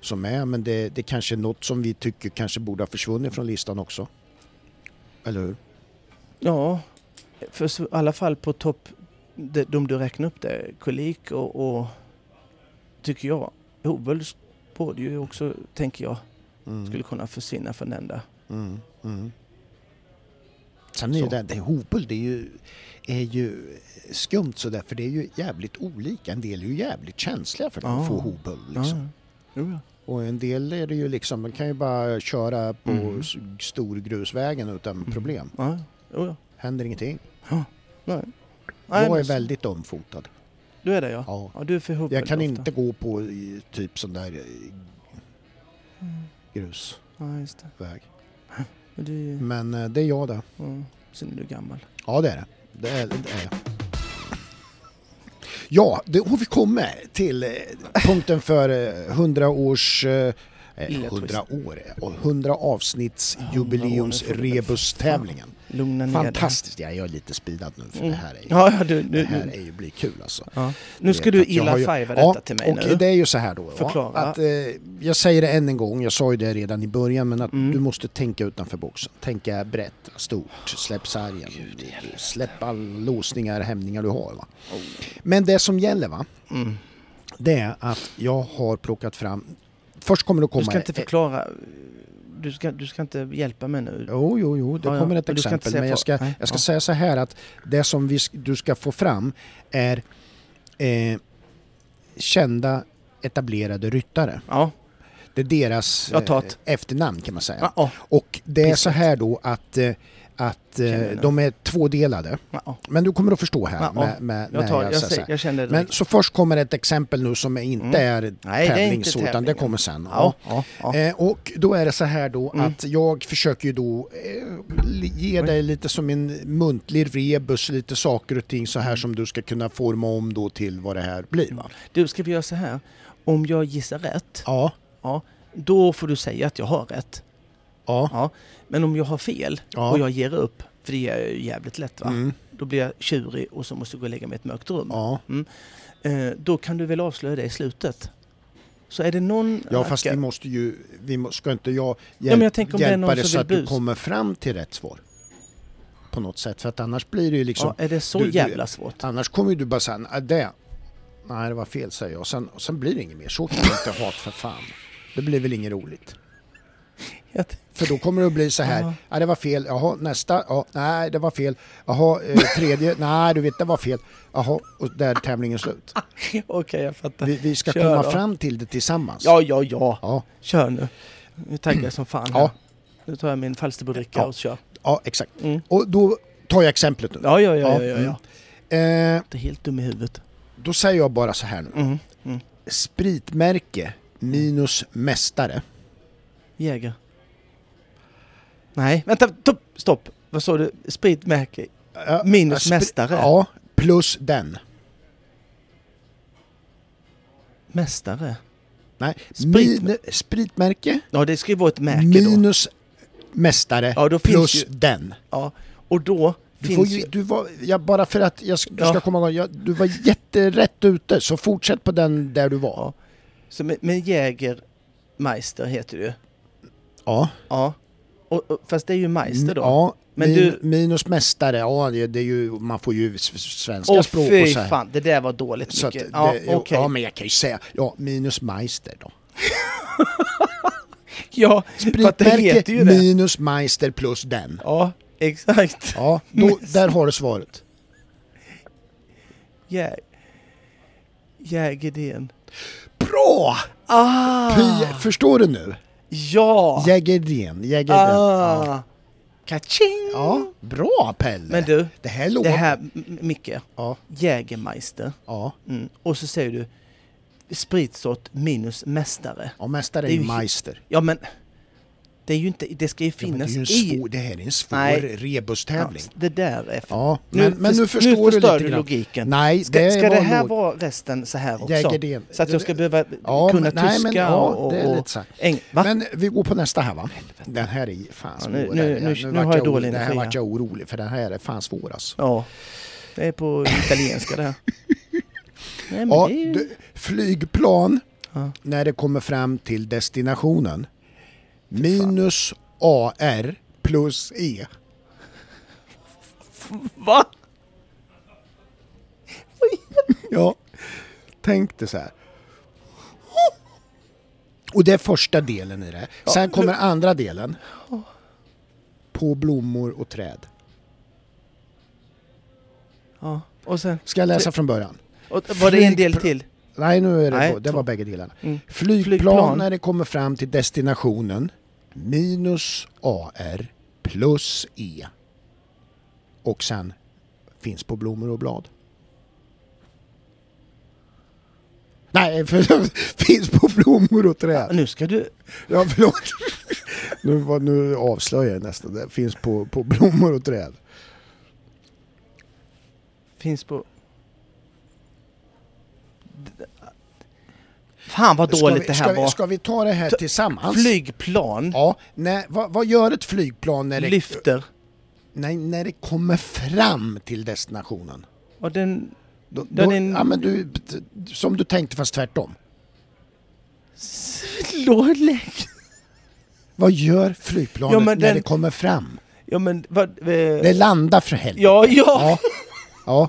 som är, men det, det kanske är något som vi tycker kanske borde ha försvunnit från listan också. Eller hur? Ja, för i alla fall på topp, de, de du räknar upp där, kolik och, och tycker jag, Hovböld borde ju också, tänker jag, Mm. skulle kunna försvinna från den där. Mm, mm. Sen är Så. det, det Hopel, det är ju, är ju skumt sådär för det är ju jävligt olika. En del är ju jävligt känsliga för Ja. att få Hopel. Liksom. Ja, ja. Och en del är det ju liksom, man kan ju bara köra på Mm. storgrusvägen utan Mm. problem. Ja, jo, ja. Händer ingenting. Nej. Nej, jag är så- väldigt ömfotad. Du är det ja? Ja. Ja, du är för Jag kan ofta. inte gå på i, typ sån där eh, Mm. grusväg. Ja, det. Men eh, det är jag det. ja, sen är du gammal. Ja det är det. Det är, det är jag. Ja, det har vi kommit till eh, punkten för eh, 100 års... eh, Illa 100 twist. år, och 100 avsnitts 100 lugna ner Fantastiskt. Ja, jag är lite speedad nu för Mm. det här är ju, Ja, ja, du, det nu, här är ju, blir kul alltså. ja. nu ska du illa ju- fajva Ja, detta till mig och nu. det är ju så här då. Förklara. Att, eh, jag säger det än en gång, jag sa ju det redan i början, men att Mm. du måste tänka utanför boxen. Tänka brett, stort, släpp sargen, släpp alla låsningar, hämningar du har. Va? Men det som gäller va, Mm. det är att jag har plockat fram, först kommer det Du komma... ska inte förklara, du ska, du ska inte hjälpa mig nu. Jo, jo, jo, det Ja, ja. kommer ett ska inte exempel. Men jag ska, nej, jag ska ja. säga så här att det som vi, du ska få fram är eh, kända etablerade ryttare. Ja, Det är deras ett. eh, efternamn kan man säga. ja, ja, Och det är så här då att, eh, att eh, de är tvådelade. ja. Men du kommer att förstå här. Ja, med, med, Jag, när tar, jag, säger så säger, här. jag känner det Men så först kommer ett exempel nu som inte Mm. är Nej, det är inte tävlings utan det kommer sen. Ja. Eh, och då är det så här då Mm. att jag försöker ju då eh, ge dig lite som en muntlig rebus, lite saker och ting så här Mm. som du ska kunna forma om då till vad det här blir va? Du, ska vi göra så här? Om jag gissar rätt, Ja, ja, då får du säga att jag har rätt. Ja, Ja. Men om jag har fel Ja. och jag ger upp, för det är ju jävligt lätt va? mm, Då blir jag tjurig och så måste jag gå och lägga mig i ett mörkt rum. ja. Eh, då kan du väl avslöja det i slutet? Så är det någon... Ja fast vi måste ju, vi ska inte jag, hjäl- Ja, jag hjälpa dig så att du kommer fram till rätt svar? På något sätt, för att annars blir det ju liksom, ja, är det så du- jävla svårt? annars kommer ju du bara säga "Nej, det, nej det var fel säger jag, och sen, sen blir det inget mer. Så kan man inte ha för fan. Det blir väl inget roligt. För då kommer det att bli så här, Ja. ja det var fel, jaha nästa, ja, nej det var fel, jaha eh, tredje, nej du vet det var fel, jaha och där är tävlingen slut. Okej, jag fattar. Vi, vi ska Kör komma då. fram till det tillsammans. Ja, ja, ja. Ja, Kör nu. Nu taggar jag som fan. Ja. Nu tar jag min Falsterbodricka Ja. och kör. ja exakt. Mm. Och då tar jag exemplet nu. Ja, ja, ja, Ja, ja, ja, mm. ja. Eh, Det är helt dum i huvudet. då säger jag bara så här nu. Mm. Mm. Spritmärke minus mästare. Jäger. Nej, vänta, stopp, stopp. Vad sa du? Spritmärke? Ja, Minus spri- mästare? Ja, plus den. Mästare? Nej, Sprit- min, spritmärke Ja, det ska ju vara ett märke då. minus mästare Ja, då plus ju- den. Ja, och då Du finns får ju, du var, jag, bara för att jag, du ska Ja. komma ihåg, jag, du var jätterätt ute så fortsätt på den där du var. Ja. Så med, med Jägermeister heter ju. Ja. Ja. Och, och, fast det är ju Meister då. Ja, Men min, du- minus mästare, ja det, det är ju, man får ju svenska Åh språk och så här. fan, det där var dåligt Så att mycket. det, ja, ja, okej. ja, men jag kan ju säga, ja minus Meister då. Ja, att det Spritmärke heter ju det. minus Meister plus den. Ja, exakt. Ja, då, där har du svaret. Jä... Jägerdén. Bra! Ah! Py- Förstår du nu? Ja! Jägerdén, Jägerdén. Ja. Ah! Kaching! ja, bra Pelle! Men du, det här låter... det här, M- Micke, Ja, Jägermeister. ja. Mm. Och så säger du spritsort minus mästare. ja mästare är ju- Meister. Ja men, det är ju inte, det ska ju Ja, men det, finnas ju svår, det här är en svår Nej. rebustävling. Ja, det där är... Ja, Nu, men, men nu förs- förstår du förstör lite du grann. logiken. Nej, Ska, det ska var det här låg- vara resten så här också? Jägerdén. Så att jag ska behöva Ja, kunna men- nej, tyska men, ja, och... det är och lite så eng? Men vi går på nästa här va? Den här är fan Ja, svår. nu- nu- nu- nu vart har jag dålig här energi vart här. jag orolig för den här är fan svår alltså. Ja, det är på italienska det här. Nej, men Ja, ju... du, flygplan Ja. när det kommer fram till destinationen. Minus AR plus E. Va? Ja, tänk dig så här. Och det är första delen i det. Sen kommer andra delen. På blommor och träd. Ja, och sen... Ska jag läsa från början? Och, var det en del till? Nej, nu är det, Nej, det var bägge delarna. Mm. Flygplan, Flygplan. när det kommer fram till destinationen. Minus AR plus E. Och sen finns på blommor och blad. Nej, för finns på blommor och träd. Nu ska du... Ja, förlåt. Nu, nu avslöjar jag nästan. Det finns på, på blommor och träd. Finns på... Fan vad Ska dåligt vi, det ska här vi, var. ska vi ta det här tillsammans? Flygplan Ja, nej, vad, vad gör ett flygplan när det... lyfter. nej, när det kommer fram till destinationen. Och den... Då, Den då, är- ja, men du, som du tänkte fast tvärtom. Låg lägg. Vad gör flygplanet Ja, när den- det kommer fram? Ja men vad... Eh, Det landar för helvete. ja, ja! Ja. ja.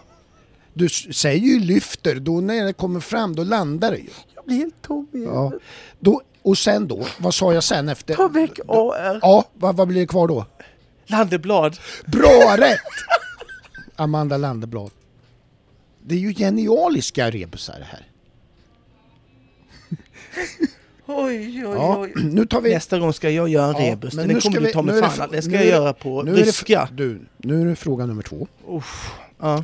Du säger ju lyfter, då när det kommer fram då landar det ju. Blir helt tom i Ja. Då, och sen då, vad sa jag sen efter? Ta väck AR. Ja, vad, vad blir det kvar då? Landeblad. Bra rätt! Amanda Landeblad. Det är ju genialiska rebusar det här. Oj, oj, Ja, oj. nu tar vi... Nästa gång ska jag göra en Ja, rebus. men Men nu det kommer ska du vi- ta mig det fan. Det ska nu jag göra på nu är det ryska. Du, nu är det fråga nummer två. Uff. Ja.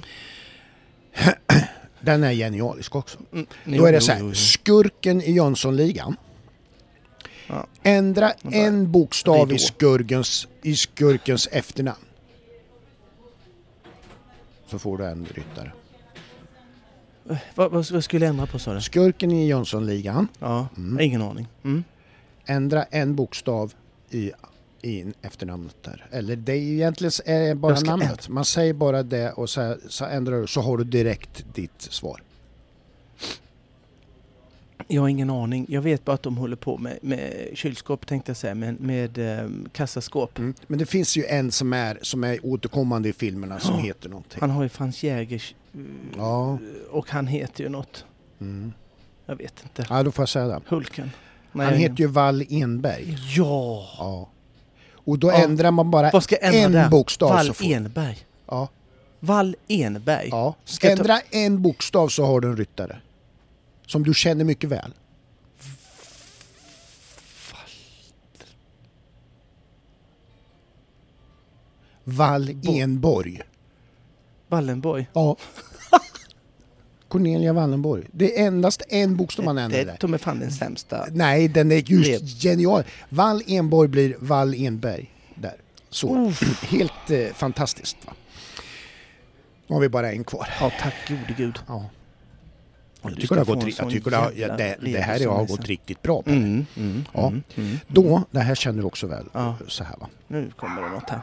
Den är genialisk också. Mm. Då är det så här, skurken i Jönssonligan. Ja. Ändra en bokstav i skurkens, i skurkens efternamn. Så får du en ryttare. Vad, vad, vad skulle jag ändra på sa du? Skurken i Jönssonligan. Ja, Mm. ingen aning. Mm. Ändra en bokstav i, i efternamnet där. Eller det är ju egentligen är bara namnet. Man säger bara det och så, så ändrar du så har du direkt ditt svar. Jag har ingen aning. Jag vet bara att de håller på med, med kylskåp tänkte jag säga, med, med um, kassaskåp. Mm. Men det finns ju en som är, som är återkommande i filmerna som heter någonting. Han har ju Frans Jägers eh, Ja. och han heter ju något. Mm. Jag vet inte. Ja, då får jag säga det. Hulken. Han heter ju Wall Enberg. Ja! Ja. Och då Ja. ändrar man bara ändra en där? bokstav Wall så får Enberg. ja. Wall Enberg. ja. Ska jag ta- Ändra en bokstav så har du en ryttare. Som du känner mycket väl. Wall Bo- Enborg. Wallenborg. Ja. Cornelia Wallenborg. Det är endast en bokstav man ändrar Det är mig fan den sämsta. Nej, den är just genial. Wall Enborg blir Wall Enberg. Där. Så. Uff. Helt eh, fantastiskt. Va? Nu har vi bara en kvar. Ja, tack gode gud. Ja. Jag tycker det har gått, jag tycker det, har, det, det här har gått riktigt bra. På. Mm, mm, Ja. mm, mm. Då, det här känner du också väl. Ja. Så här va. Nu kommer det något här.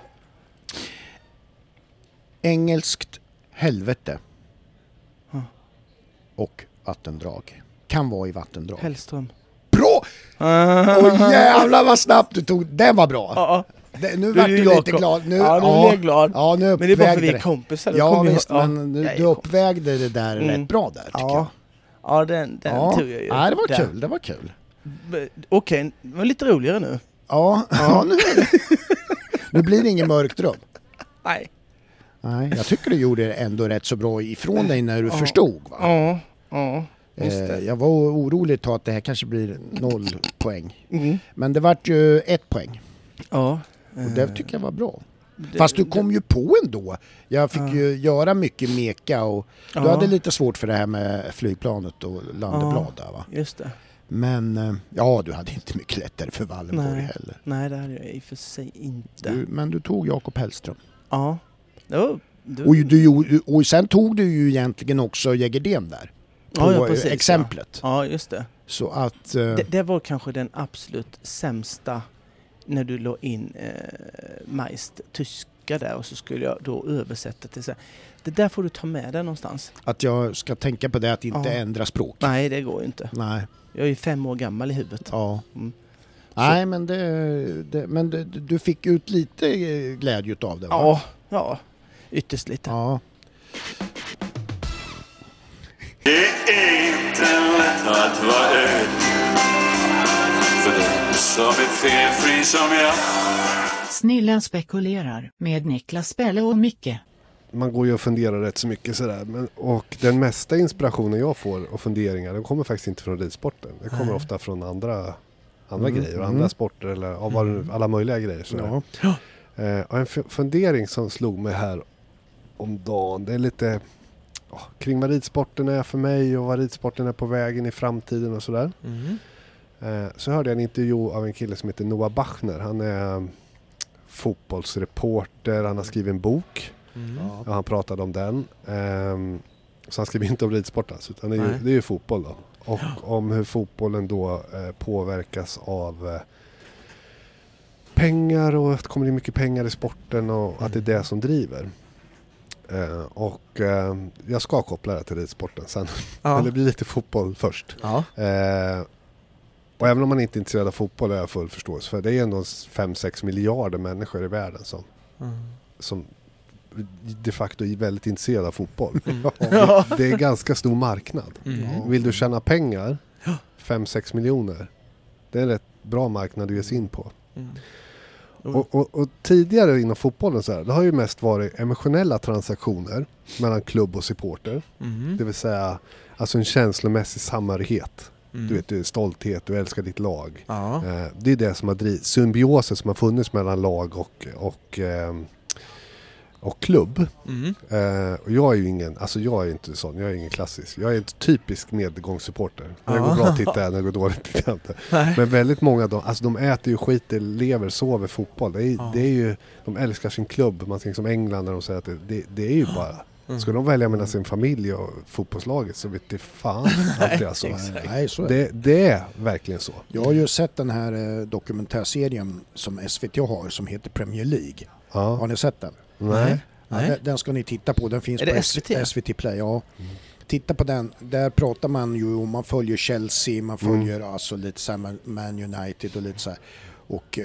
Engelskt helvete. Ja. Och vattendrag. Kan vara i vattendrag. Hellström. Bra! Ah. Åh jävlar vad snabbt du tog. Den var bra. Ja, Det, nu vart du lite glad. Nu, ja, nu är jag glad. Ja, nu Men det är bara för vi är kompisar. Ja kommer jag- visst, men jag är du uppvägde det där Mm. rätt bra där tycker Ja, ja den, den jag. tog jag ju. Ja, det var Där. kul. Det var kul. Okej, det var lite roligare nu. Ja, ja. nu, nu blir det ingen mörkt rum. Nej. Nej, jag tycker du gjorde det ändå rätt så bra ifrån dig när du Ja. förstod. Va? Ja, ja. Eh, det. jag var orolig ett tag att det här kanske blir noll poäng. Mm. Men det vart ju ett poäng. Ja. Och det eh, tycker jag var bra. det- Fast du det- kom ju på ändå. Jag fick Ja. ju göra mycket meka och du Ja. hade lite svårt för det här med flygplanet och landeblad där va. Just det. Men eh, ja, du hade inte mycket lättare för Wallenborg Nej. heller. Nej, det hade jag i och för sig inte. Du, men du tog Jakob Hellström. Ja. Det, Och, du, och sen tog du ju egentligen också Jägerdén där. På ja, ja, precis, exemplet. Ja, just det. Så att... eh, det. Det var kanske den absolut sämsta när du la in eh, Meist tyska där och så skulle jag då översätta till så här. Det där får du ta med dig någonstans. Att jag ska tänka på det, att inte Ja. ändra språk. Nej, det går ju inte. Nej. Jag är ju fem år gammal i huvudet. Ja. Mm. Nej, men, det, det, men det, du fick ut lite eh, glädje utav det va? Ja, ja. Ytterst lite. Ja. Det är inte lätt att vara öd För den som är felfri som jag Snillen spekulerar med Niklas Spelle och Micke. man går ju och funderar rätt så mycket sådär. Men, och den mesta inspirationen jag får och funderingar, den kommer faktiskt inte från ridsporten. Det kommer Nej. ofta från andra, andra Mm, grejer och mm. andra sporter eller nu- alla möjliga grejer. Sådär. ja. Eh, och en f- fundering som slog mig här om dagen, det är lite ja, kring vad ridsporten är för mig och vad ridsporten är på vägen i framtiden och sådär. Eh, så hörde jag en intervju av en kille som heter Noah Bachner. Han är um, fotbollsreporter, han har skrivit en bok. Ja, han pratade om den. Ehm, så han skriver inte om ridsport alltså, utan det är, ju, det är ju fotboll då. Och om hur fotbollen då eh, påverkas av eh, pengar och att det kommer in mycket pengar i sporten och att det är det som driver. Eh, och eh, jag ska koppla det till ridsporten sen. Ja. Men det blir lite fotboll först. Ja. Eh, och även om man inte är intresserad av fotboll har jag full förståelse för det är ändå 5-6 miljarder människor i världen som, Mm. som de facto är väldigt intresserade av fotboll. Ja. Det är ganska stor marknad. Mm. Vill du tjäna pengar, 5-6 miljoner, det är en rätt bra marknad att ge sig in på. Mm. Och, och, och tidigare inom fotbollen så här, det har ju mest varit emotionella transaktioner mellan klubb och supporter. Mm. Det vill säga alltså en känslomässig samhörighet. Mm. Du vet, du är stolthet, du älskar ditt lag. Ja. Eh, det är det som har drivit, symbiosen som har funnits mellan lag och, och, ehm, och klubb. Mm. Eh, och jag är ju ingen, alltså jag är inte sån, jag är ingen klassisk. Jag är en typisk medgångssupporter. När det går bra tittar jag, när det går dåligt tittar jag inte. Nej. Men väldigt många de, alltså de äter ju skiter, lever, sover fotboll. Det är, Ja. det är ju, de älskar sin klubb. Man tänker som England när de säger att det, det, det är ju bara Mm. Ska de välja mellan sin familj och fotbollslaget så vet det fan alltid alltså. Nej, så är det. det, det är verkligen så. Jag har ju sett den här eh, dokumentärserien som SVT har som heter Premier League. Har Ja. ni sett den? Nej. Ja, Nej. den, den ska ni titta på. Den finns Är på SVT? SVT Play. Ja. Mm. Titta på den. Där pratar man ju om, man följer Chelsea, man Mm. följer alltså lite så Man United och lite så här. Och eh,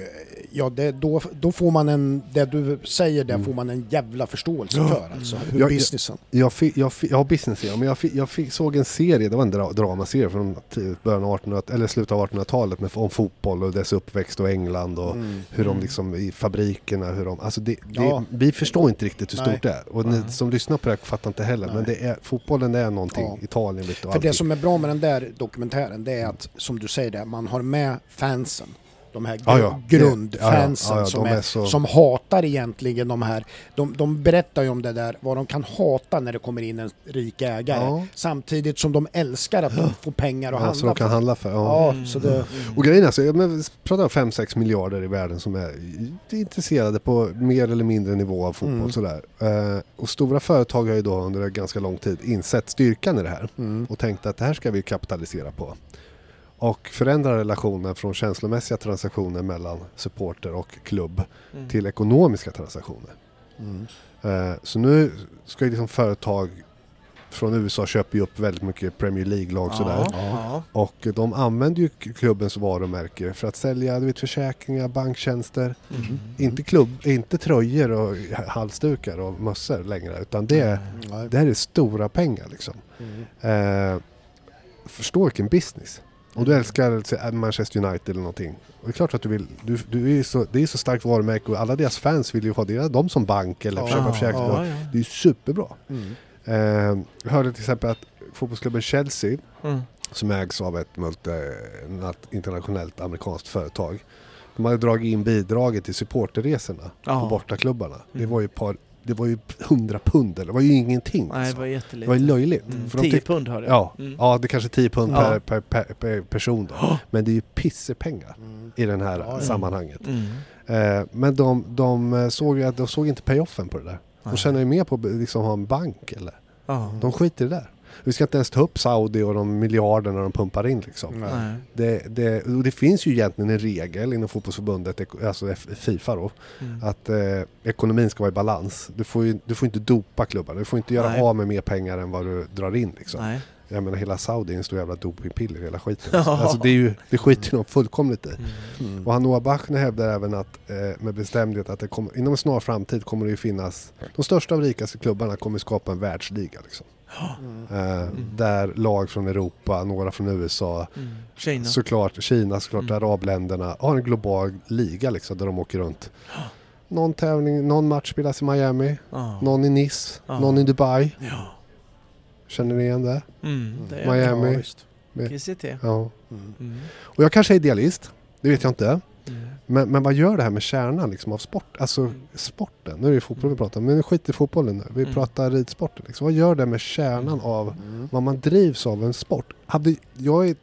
ja, det, då, då får man en, det du säger där får man en jävla förståelse för alltså. Hur Mm. Ja, ja. businessen. Jag, jag, jag har business ja, men jag, jag fick, såg en serie, det var en dra, dramaserie från början av 1800 eller slutet av 1800-talet med, om fotboll och dess uppväxt och England och Mm. hur de liksom i fabrikerna, hur de, alltså det, det, Ja. vi förstår inte riktigt hur Nej. stort det är. Och ni som lyssnar på det här fattar inte heller, men Nej. det är, fotbollen är någonting, Ja. Italien lite och För allting. det som är bra med den där dokumentären det är att, som du säger där, man har med fansen. De här gr- Ja, ja. grundfansen Ja, ja. Ja, ja, som, är, är så- som hatar egentligen de här. De, de berättar ju om det där, vad de kan hata när det kommer in en rik ägare. Ja. Samtidigt som de älskar att de får pengar att ja, så handla de kan för. handla för. Ja. Ja, så det, Och grejen är, alltså, ja, men vi pratar om 5-6 miljarder i världen som är intresserade på mer eller mindre nivå av fotboll. Mm. Sådär. Eh, och stora företag har ju då under en ganska lång tid insett styrkan i det här mm. och tänkt att det här ska vi kapitalisera på. Och förändra relationen från känslomässiga transaktioner mellan supporter och klubb Mm. till ekonomiska transaktioner. Mm. Eh, så nu ska ju liksom företag från USA köper ju upp väldigt mycket Premier League-lag sådär. Ja. Och de använder ju klubbens varumärke för att sälja du vet, försäkringar, banktjänster. Mm. Inte, klubb, inte tröjor och halsdukar och mössor längre utan det, är- Nej. det här är stora pengar liksom. Mm. Eh, förstå vilken business. Om du älskar säg, Manchester United eller någonting. Och det är klart att du vill, du, du är så, det är så starkt varumärke och alla deras fans vill ju ha deras, dem som bank eller Ja, köpa försäkringsbolag. Ja, ja. Det är ju superbra. Mm. Eh, jag hörde till exempel att fotbollsklubben Chelsea Mm. som ägs av ett multi, nat- internationellt amerikanskt företag. De hade dragit in bidraget till supporterresorna Ja. på bortaklubbarna. Det Mm. var ju ett par, det var ju 100 pund eller det var ju ingenting. Nej, det alltså. var det jättelite. var ju löjligt. Mm. För de 10 tyck- pund har jag. Ja, Mm. ja, det är kanske 10 pund Ja. per, per, per, per person då. Men det är ju pissepengar Mm. i det här Ja, sammanhanget. Mm. Eh, men de, de eh, såg de såg inte payoffen på det där. De känner ju mer på att liksom ha en bank eller? Ja. De skiter i det där. Vi ska inte ens ta upp Saudi och de miljarderna de pumpar in liksom. Det, det, och det finns ju egentligen en regel inom fotbollsförbundet, alltså Fifa då, Mm. att eh, ekonomin ska vara i balans. Du får ju du får inte dopa klubbarna, du får inte göra Nej. av med mer pengar än vad du drar in. Liksom. Nej. Jag menar hela Saudi är en stor jävla dopingpiller, hela skiten. Alltså, det, är ju, det skiter de fullkomligt i. Mm. Och han Noah Bachner hävdar även att, eh, med bestämdhet att det kommer, inom en snar framtid kommer det ju finnas, de största och rikaste klubbarna kommer skapa en världsliga. Liksom. Eh, Där lag från Europa, några från USA, Mm. Kina. såklart Kina, såklart Mm. arabländerna har en global liga liksom, där de åker runt. Någon tävling, någon match spelas i Miami, Ja. någon i Nice, Ja. någon i Dubai. Ja. Känner ni igen det? Mm. Det är Miami. GCT. Ja. Mm. Mm. Och jag kanske är idealist, det vet jag inte. Mm. Men, men vad gör det här med kärnan liksom, av sport? Alltså sporten, nu är det fotboll vi pratar om, men skit i fotbollen nu. Vi Mm. pratar ridsporten. Liksom. Vad gör det med kärnan av Mm. vad man drivs av en sport? Hade, jag är,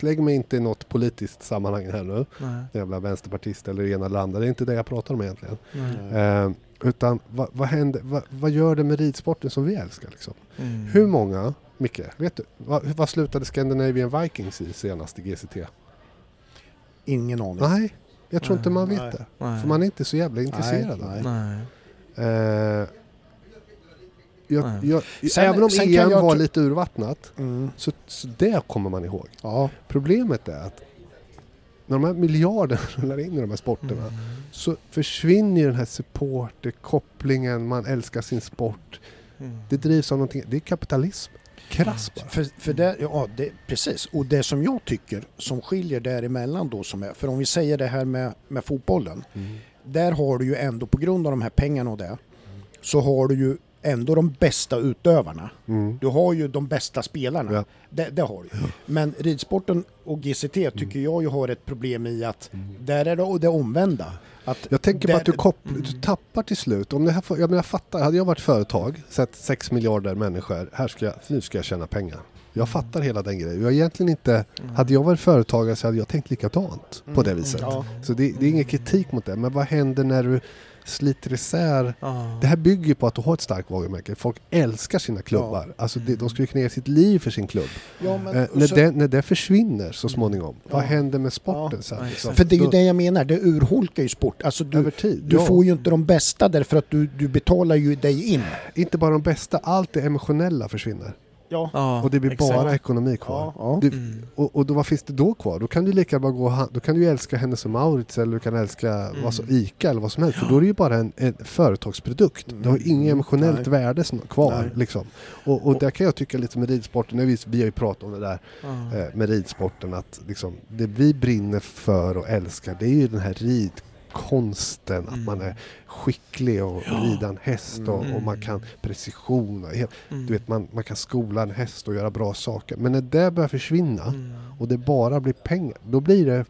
lägger mig inte i något politiskt sammanhang här nu. Nej. Jävla vänsterpartist eller ena eller andra. Det är inte det jag pratar om egentligen. Eh, utan vad, vad, händer, vad, vad gör det med ridsporten som vi älskar? Liksom? Mm. Hur många, Micke, vet du? Vad, vad slutade Scandinavian Vikings i senast i GCT? Ingen aning. Nej, Jag tror inte man vet Nej. det. Nej. För man är inte så jävla intresserad av nej. det. Nej. Eh, jag, Nej. jag, Sen- även om EM var lite urvattnat Mm. så, så det kommer man ihåg. Ja. Problemet är att när de här miljarderna rullar in i de här sporterna Mm. så försvinner ju den här supporterkopplingen, man älskar sin sport. Mm. Det drivs av någonting, det är kapitalism. Krass bara. För, för det, ja, det, precis. Och det som jag tycker som skiljer däremellan då som är, för om vi säger det här med, med fotbollen. Där har du ju ändå på grund av de här pengarna och det så har du ju ändå de bästa utövarna. Mm. Du har ju de bästa spelarna. Ja. Det, det har du. Men ridsporten och GCT tycker jag ju har ett problem i att där är det det omvända. Att Jag tänker på att du, kopplar, du tappar till slut. Om det här, jag, menar, jag fattar, hade jag varit företag, sett 6 miljarder människor, här ska jag, nu ska jag tjäna pengar. Jag fattar hela den grejen. Jag egentligen inte, hade jag varit företagare så hade jag tänkt likadant på det viset. Ja. Så det, det är ingen kritik mot det. Men vad händer när du sliter isär? Ja. Det här bygger på att du har ett starkt varumärke. Folk älskar sina klubbar. Alltså det, de skulle kunna ge sitt liv för sin klubb. Ja, men, Eh, när, så- det, när det försvinner så småningom, vad Ja. händer med sporten Ja. sen? Ja, liksom? För det är ju det jag menar, det urholkar ju sport. Alltså du, Över tid, du ja. får ju inte de bästa därför att du, du betalar ju dig in. Inte bara de bästa, allt det emotionella försvinner. Ja. Ja, och det blir exakt. bara ekonomi kvar. Ja, ja. Du, Mm. och, och då, vad finns det då kvar? Då kan du lika bra gå då kan du älska Hennes och Mauritz eller du kan älska Mm. vad som, ICA eller vad som helst. För då är det ju bara en, en företagsprodukt. Du har ju inget emotionellt Mm. Nej. värde som, kvar. Nej. Liksom. Och, och där kan jag tycka lite med ridsporten, vi, vi har ju pratat om det där Ja. eh, med ridsporten, att liksom, det vi brinner för och älskar det är ju den här ridkonsten, att Mm. man är skicklig och rida en häst och, och man Mm. kan precision. Och Mm. du vet, man, man kan skola en häst och göra bra saker. Men när det börjar försvinna Mm. och det bara blir pengar, då blir det,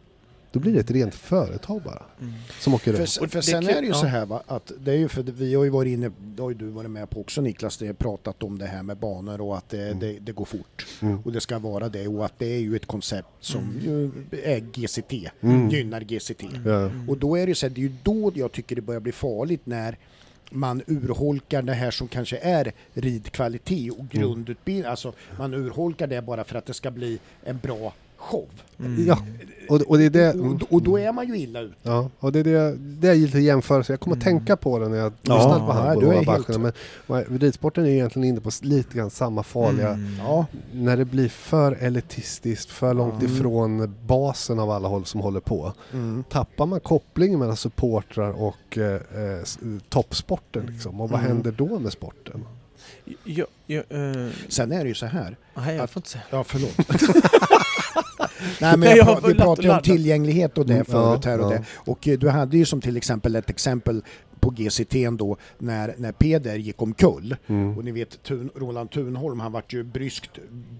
då blir det ett rent företag bara. Mm. Som åker runt. För, Och för sen är det ju så här va, att det är ju för vi har ju varit inne, det har ju du varit med på också Niklas, det har pratat om det här med banor och att det, det, det går fort. Mm. Och det ska vara det och att det är ju ett koncept som ju är GCT, Mm. gynnar GCT. Ja. Och då är det ju så här, det är ju då jag tycker det börjar bli farligt när man urholkar det här som kanske är ridkvalitet och grundutbildning. Alltså man urholkar det bara för att det ska bli en bra show. Mm. ja, och, och det är det... Och, och då är man ju illa ute. Ja, och det är det, det är lite jämförelse. Jag kommer att tänka på det när jag Ja, lyssnade på på helt- Bacherna. Men ridsporten är egentligen inne på lite grann samma farliga... Mm. Ja, När det blir för elitistiskt, för långt Mm. ifrån basen av alla håll som håller på. mm. Tappar man kopplingen mellan supportrar och eh, eh, toppsporten liksom. Och vad Mm. händer då med sporten? Jag, jag, eh, Sen är det ju så här. nej, jag Att- får inte säga. Ja, förlåt. Nej, men jag vi pratade ju om tillgänglighet och det Mm, förut här och det. Och eh, du hade ju som till exempel ett exempel på GCT då när, när Peder gick omkull. Mm. Och ni vet Thun, Roland Thunholm, han vart ju bryskt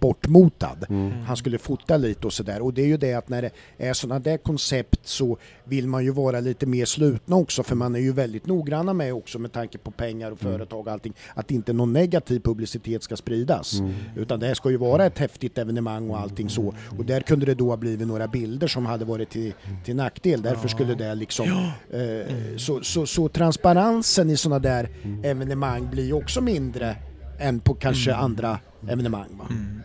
bortmotad. Mm. Han skulle fota lite och sådär. Och det är ju det att när det är sådana där koncept så vill man ju vara lite mer slutna också för man är ju väldigt noggranna med också med tanke på pengar och företag och allting att inte någon negativ publicitet ska spridas. Mm. Utan det här ska ju vara ett häftigt evenemang och allting så. Och där kunde det då ha blivit några bilder som hade varit till, till nackdel. Därför skulle det liksom... Eh, så, så, så transparensen i sådana där evenemang blir också mindre än på kanske andra evenemang. Va? Mm.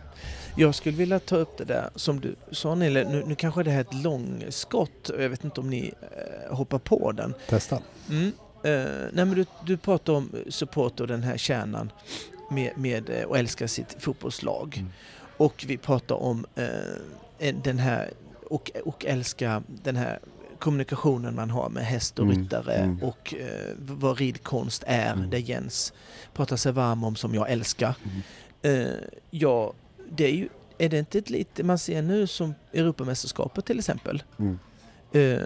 Jag skulle vilja ta upp det där som du sa Nille, nu, nu kanske det här är ett långskott, jag vet inte om ni eh, hoppar på den. Testa. Mm. Eh, nej men du, du pratar om support och den här kärnan med, med eh, att älska sitt fotbollslag. Mm. Och vi pratar om eh, en- den här och, och älska den här kommunikationen man har med häst och Mm, ryttare mm. och eh, vad ridkonst är, Mm. det Jens pratar sig varm om som jag älskar. Mm. Eh, ja, det är ju, är det inte ett lite man ser nu som Europamästerskapet till exempel? Mm. Eh,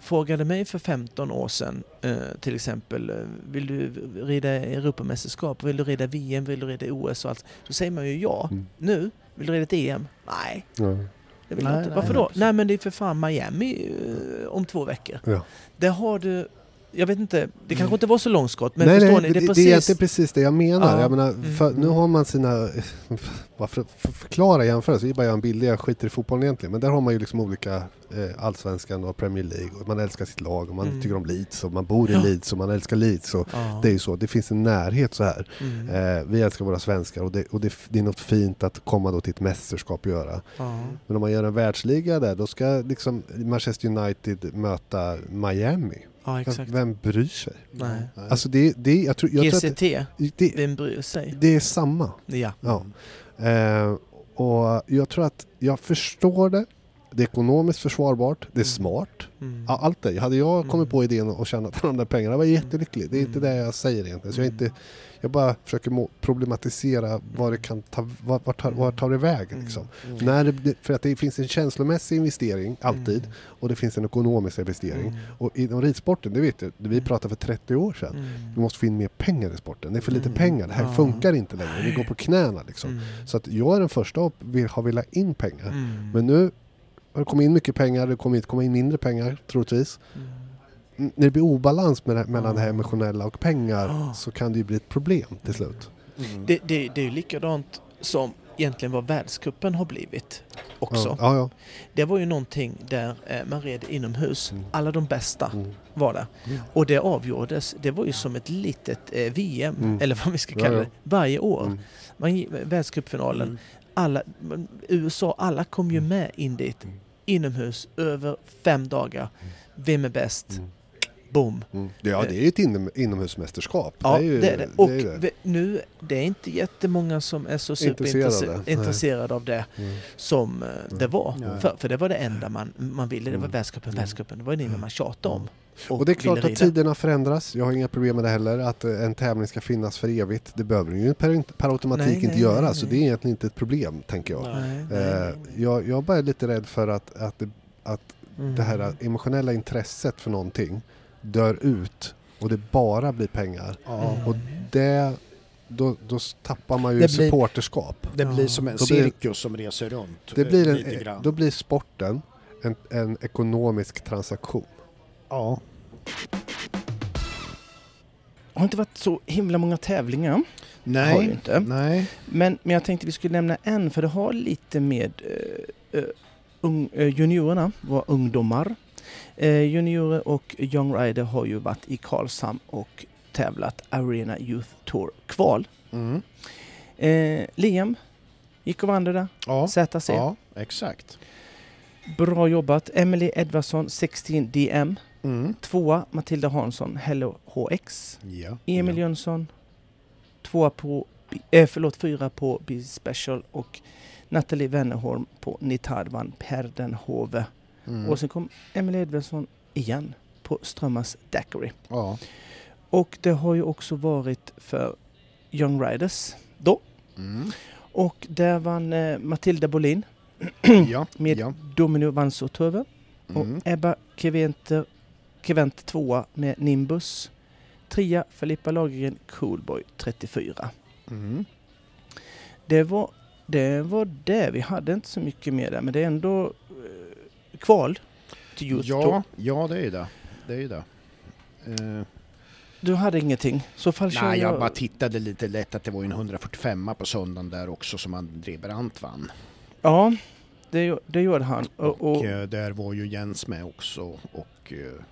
frågade mig för 15 år sedan eh, till exempel, eh, vill du rida Europamästerskap, vill du rida VM, vill du rida OS och allt? Då säger man ju ja. Mm. Nu, vill du rida ett EM? Nej, Ja. det vill Nej, jag inte. nej, Varför nej, då? Nej men det är för fan Miami eh, om två veckor. Ja. Där har du, jag vet inte, det kanske inte var så långskott men nej, förstår nej, ni? Det är precis... det är egentligen precis det jag menar. Ja. Jag menar Mm. för, nu har man sina varför för, förklara jämförelsen, det är bara en bild, jag skiter i fotbollen egentligen. Men där har man ju liksom olika eh, allsvenskan och Premier League och man älskar sitt lag och man Mm. tycker om Leeds och man bor i Ja. Leeds och man älskar Leeds. Och Ja. Det är ju så, det finns en närhet så här. Mm. Eh, vi älskar våra svenskar och, det, och det, det är något fint att komma då till ett mästerskap och göra. Men om man gör en världsliga där, då ska liksom Manchester United möta Miami. Ja, exakt. Vem bryr sig? Nej. Alltså det, det, jag tror, jag tror att GCT, det, det, vem bryr sig? det är samma. Ja. Ja. Eh, och jag tror att jag förstår det. Det är ekonomiskt försvarbart. Det är Mm. smart. Mm. Allt det. Hade jag kommit Mm. på idén och tjänat de där pengarna, jag var jättelycklig. Det är inte Mm. det jag säger egentligen. Så jag, Mm. inte, jag bara försöker problematisera vad det kan ta, vad, vad tar, vad tar det. Mm. Liksom. Mm. När det, för att det finns en känslomässig investering, alltid, Mm. och det finns en ekonomisk investering. Mm. Och inom ridsporten, det vet jag, vi Mm. pratade för 30 år sedan. Mm. Vi måste få in mer pengar i sporten. Det är för lite Mm. pengar. Det här funkar inte längre. Vi går på knäna liksom. Mm. Så att jag är den första att vill, har velat in pengar. Mm. Men nu det kommit in mycket pengar, det kommer komma in mindre pengar troligtvis. Mm. N- När det blir obalans med det, mellan det här Ja. emotionella och pengar Ja. så kan det ju bli ett problem till slut. Mm. Det, det, det är ju likadant som egentligen vad världscupen har blivit också. Ja, ja, Det var ju någonting där eh, man red inomhus. Mm. Alla de bästa ja. Mm. var där. Mm. Och det avgjordes, det var ju som ett litet eh, VM, Mm. eller vad vi ska Ja, kalla ja. det, varje år. Mm. Man, gi- världscupfinalen, Mm. alla, USA, alla kom ju med in dit. Mm. Inomhus, över fem dagar. Vem är bäst? Mm. Boom! Mm. Ja, det är ju ett inom, inomhusmästerskap. Ja, det är ju, det är det. Och är det. nu, det är inte jättemånga som är så Intresserade, superintresserade av det Mm. som eh, det var. För, för det var det enda man, man ville, det var Mm. världscupen, Mm. världscupen. Det var det man tjatade om. Och det är klart att tiderna förändras. Jag har inga problem med det heller. Att eh, en tävling ska finnas för evigt. Det behöver den ju per, per automatik Nej, inte nej, göra. nej, Så nej. det är egentligen inte ett problem, tänker jag. Nej, nej, Eh, nej. jag, jag bara är lite rädd för att, att, det, att Mm. det här emotionella intresset för någonting dör ut och det bara blir pengar. Mm. Och det, då, då tappar man ju Det blir- supporterskap. Det blir som en Då blir- cirkus som reser runt. Det eh, blir lite en, grann. då blir sporten en, en ekonomisk transaktion. Ja. Det har inte varit så himla många tävlingar. Har Nej. inte. Nej. Men, men jag tänkte vi skulle nämna en för det har lite med eh, eh, ung, eh, juniorerna, våra ungdomar. Eh, juniorer och Young Rider har ju varit i Karlshamn och tävlat Arena Youth Tour kval. Mm. Eh, Liam gick och vann det där, Ja. ZC. ja, exakt. Bra jobbat. Emily Edvardsson 16 DM. Mm. Tvåa Matilda Hansson Hello HX. Ja. Emil ja. Jönsson. Tvåa på, eh, förlåt, fyra på B Special och Nathalie Wennerholm på Nitard vann Perdenhove. Mm. Och sen kom Emily Edvardsson igen på Strömmars Daiquiri. Ja. Och det har ju också varit för Young Riders då. Mm. Och där vann eh, Matilda Bolin ja. med ja. Domino Vansoturve. Mm. Och Ebba Keventer, Kevent tvåa med Nimbus. Trea Filippa Lagergren Coolboy 34. Mm. Det var, det var det. Vi hade inte så mycket mer där men det är ändå eh, kval till Youth Ja, ja, det är ju det. Det är det. Eh, Du hade ingenting? Så fall nej, jag... jag bara tittade lite lätt att det var en 145 på söndagen där också som André Brandt vann. Ja, det, det gjorde han. Och, Och, och, eh, där var ju Jens med också och eh,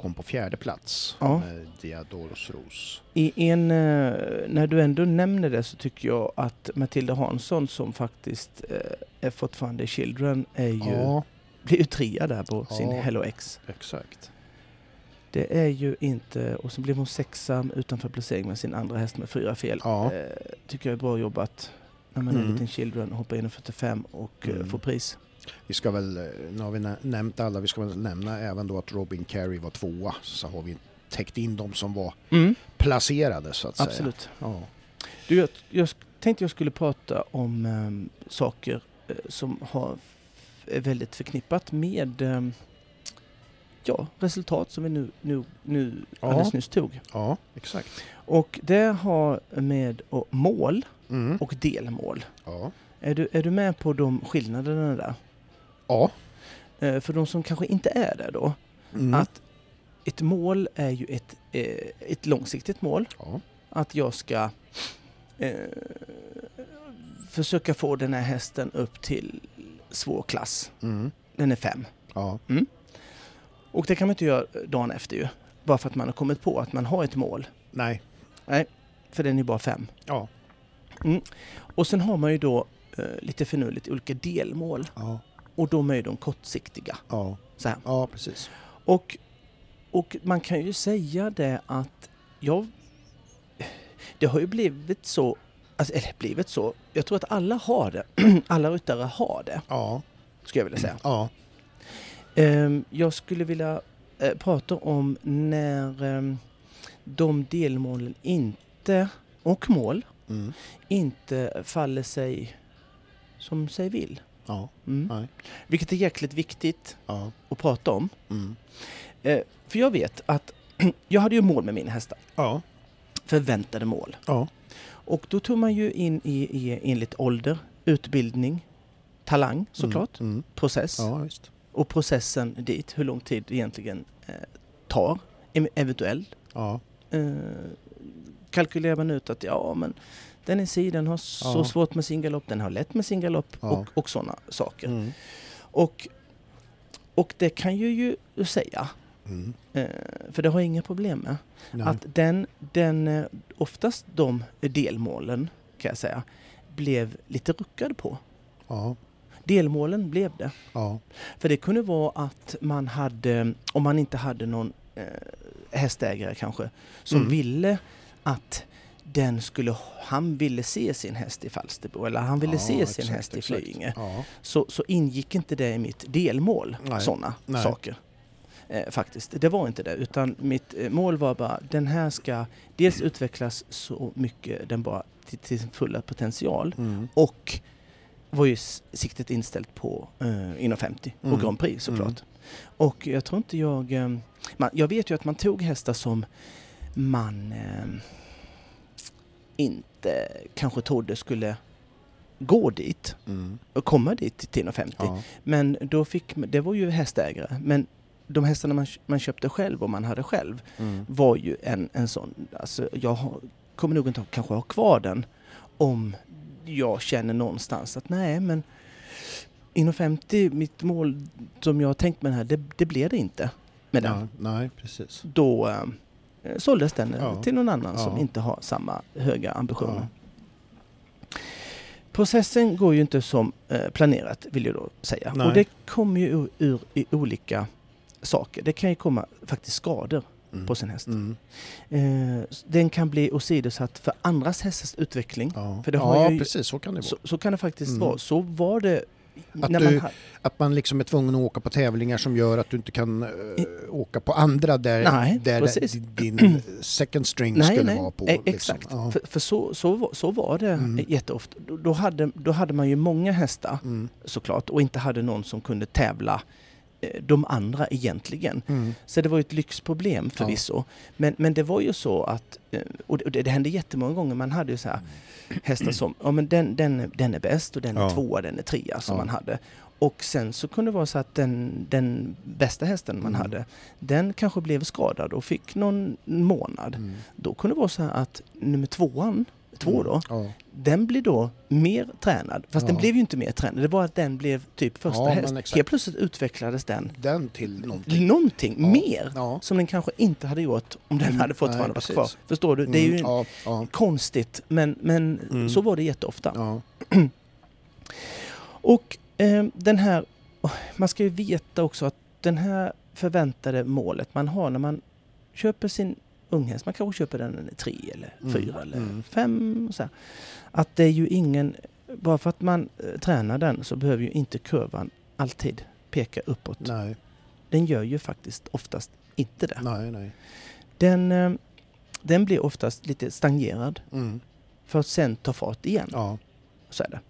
kom på fjärde plats Ja. med Diadoros Ros. i en, eh, när du ändå nämner det så tycker jag att Matilda Hansson som faktiskt eh, är fortfarande Children är ju, Ja, blir ju trea där på sin Ja. Hello X. exakt. Det är ju inte... Och så blev hon sexa utanför placering med sin andra häst med fyra fel. Ja. Eh, tycker jag är bra jobbat. När man är en Mm. liten Children hoppar in i 45 och Mm. får pris. Vi ska väl, eh, nu har vi nä- nämnt alla, vi ska väl nämna även då att Robin Carey var tvåa så har vi täckt in de som var placerade så att säga. Absolut. Ja. Du, jag, jag tänkte jag skulle prata om ehm, saker eh, som har, är väldigt förknippat med ehm, ja, resultat som vi nu, nu, nu Ja. alldeles nyss tog. ja, exakt. Och det har med och, mål Mm. och delmål. Ja. Är du, är du med på de skillnaderna där? Ja. Eh, för de som kanske inte är där då. Mm. Att ett mål är ju ett, eh, ett långsiktigt mål. ja. Att jag ska eh, försöka få den här hästen upp till svår klass. Mm. Den är fem. Ja. Och det kan man inte göra dagen efter ju. Bara för att man har kommit på att man har ett mål. Nej. För den är bara fem. Ja. Och sen har man ju då eh, lite finurligt olika delmål. Ja. Och de är de kortsiktiga. Ja. Så här. Ja, precis. Och, och man kan ju säga det att jag... Det har ju blivit så, alltså, eller blivit så, jag tror att alla har det. alla ryttare har det, Ja. skulle jag vilja säga. Ja. Ehm, jag skulle vilja eh, prata om när ehm, de delmålen inte, och mål, Mm. inte faller sig som sig vill. Ja. Mm. Vilket är jäkligt viktigt Ja. att prata om. Mm. Eh, för jag vet att jag hade ju mål med mina hästar. Ja. Förväntade mål. Ja. Och då tog man ju in i, i enligt ålder, utbildning, talang såklart, Mm. process. Ja. Och processen dit, hur lång tid det egentligen eh, tar, eventuellt. Ja. Eh, kalkylerar man ut att ja men den är si, den har så Ja. svårt med sin galopp, den har lätt med sin galopp Ja. och, och sådana saker. Mm. Och, och det kan jag ju säga, Mm. eh, för det har jag inga problem med. Nej. Att den, den, eh, oftast de delmålen kan jag säga, blev lite ruckad på. Ja. Delmålen blev det. Ja. För det kunde vara att man hade, om man inte hade någon eh, hästägare kanske, som Mm. ville att den skulle, han ville se sin häst i Falsterbo eller han ville Ja, se sin exakt, häst i. Flyinge. Ja. Så, så ingick inte det i mitt delmål, sådana saker. Eh, faktiskt, det var inte det. Utan mitt eh, mål var bara, den här ska dels utvecklas så mycket den bara till, till sin fulla potential Mm. och var ju siktet inställt på eh, inom 50 Mm. och Grand Prix såklart. Och jag tror inte jag... Eh, man, jag vet ju att man tog hästar som man eh, inte kanske trodde skulle gå dit Mm. och komma dit till 1,50. Ja. Men då fick, det var ju hästägare. Men de hästarna man, man köpte själv och man hade själv Mm. var ju en, en sån, alltså jag har, kommer nog inte kanske ha kvar den om jag känner någonstans att nej men inom 50, mitt mål som jag har tänkt med den här, det, det blev det inte med den. Ja. Nej, precis. Då eh, såldes den eh, Ja. till någon annan Ja. som inte har samma höga ambitioner. Processen går ju inte som eh, planerat vill jag då säga. Nej. Och det kommer ju ur, ur i olika saker. Det kan ju komma faktiskt skador Mm. på sin häst. Mm. Eh, den kan bli åsidosatt för andras hästars utveckling. Ja, För det har ja ju- precis så kan det vara. Så, så kan det faktiskt Mm. vara. Så var det Att du- man Att man liksom är tvungen att åka på tävlingar som gör att du inte kan eh, åka på andra där, Nej, där precis. din second string Nej, skulle nej, vara på. eh, liksom. exakt. Ja. För, för så, så, så var det Mm. jätteofta. Då, hade, då hade man ju många hästar Mm. såklart och inte hade någon som kunde tävla eh, de andra egentligen. Mm. Så det var ett lyxproblem förvisso. Men, men det var ju så att, eh, och det, det hände jättemånga gånger, man hade ju så här hästar som, ja men den, den, den är bäst och den är Ja. tvåa, den är trea som Ja. man hade. Och sen så kunde det vara så att den, den bästa hästen man Mm. hade, den kanske blev skadad och fick någon månad. Mm. Då kunde det vara så här att nummer tvåan, två då, Ja. den blir då mer tränad. Fast den Ja. blev ju inte mer tränad, det var att den blev typ första Ja, häst. Helt plötsligt utvecklades den Den till någonting. någonting mer som den kanske inte hade gjort om den Mm, hade fortfarande nej, varit precis. kvar. Förstår du? Det är ju Mm, ja, ja, konstigt men, men Mm. så var det jätteofta. Och eh, den här, oh, man ska ju veta också att den här förväntade målet man har när man köper sin unghäst, man kanske köper den tre eller Mm, fyra eller mm. fem. Och så här, att det är ju ingen, bara för att man eh, tränar den så behöver ju inte kurvan alltid peka uppåt. Nej, Den gör ju faktiskt oftast inte det. nej, nej. Den, eh, den blir oftast lite stagnerad Mm. för att sen ta fart igen. Ja. Så är det.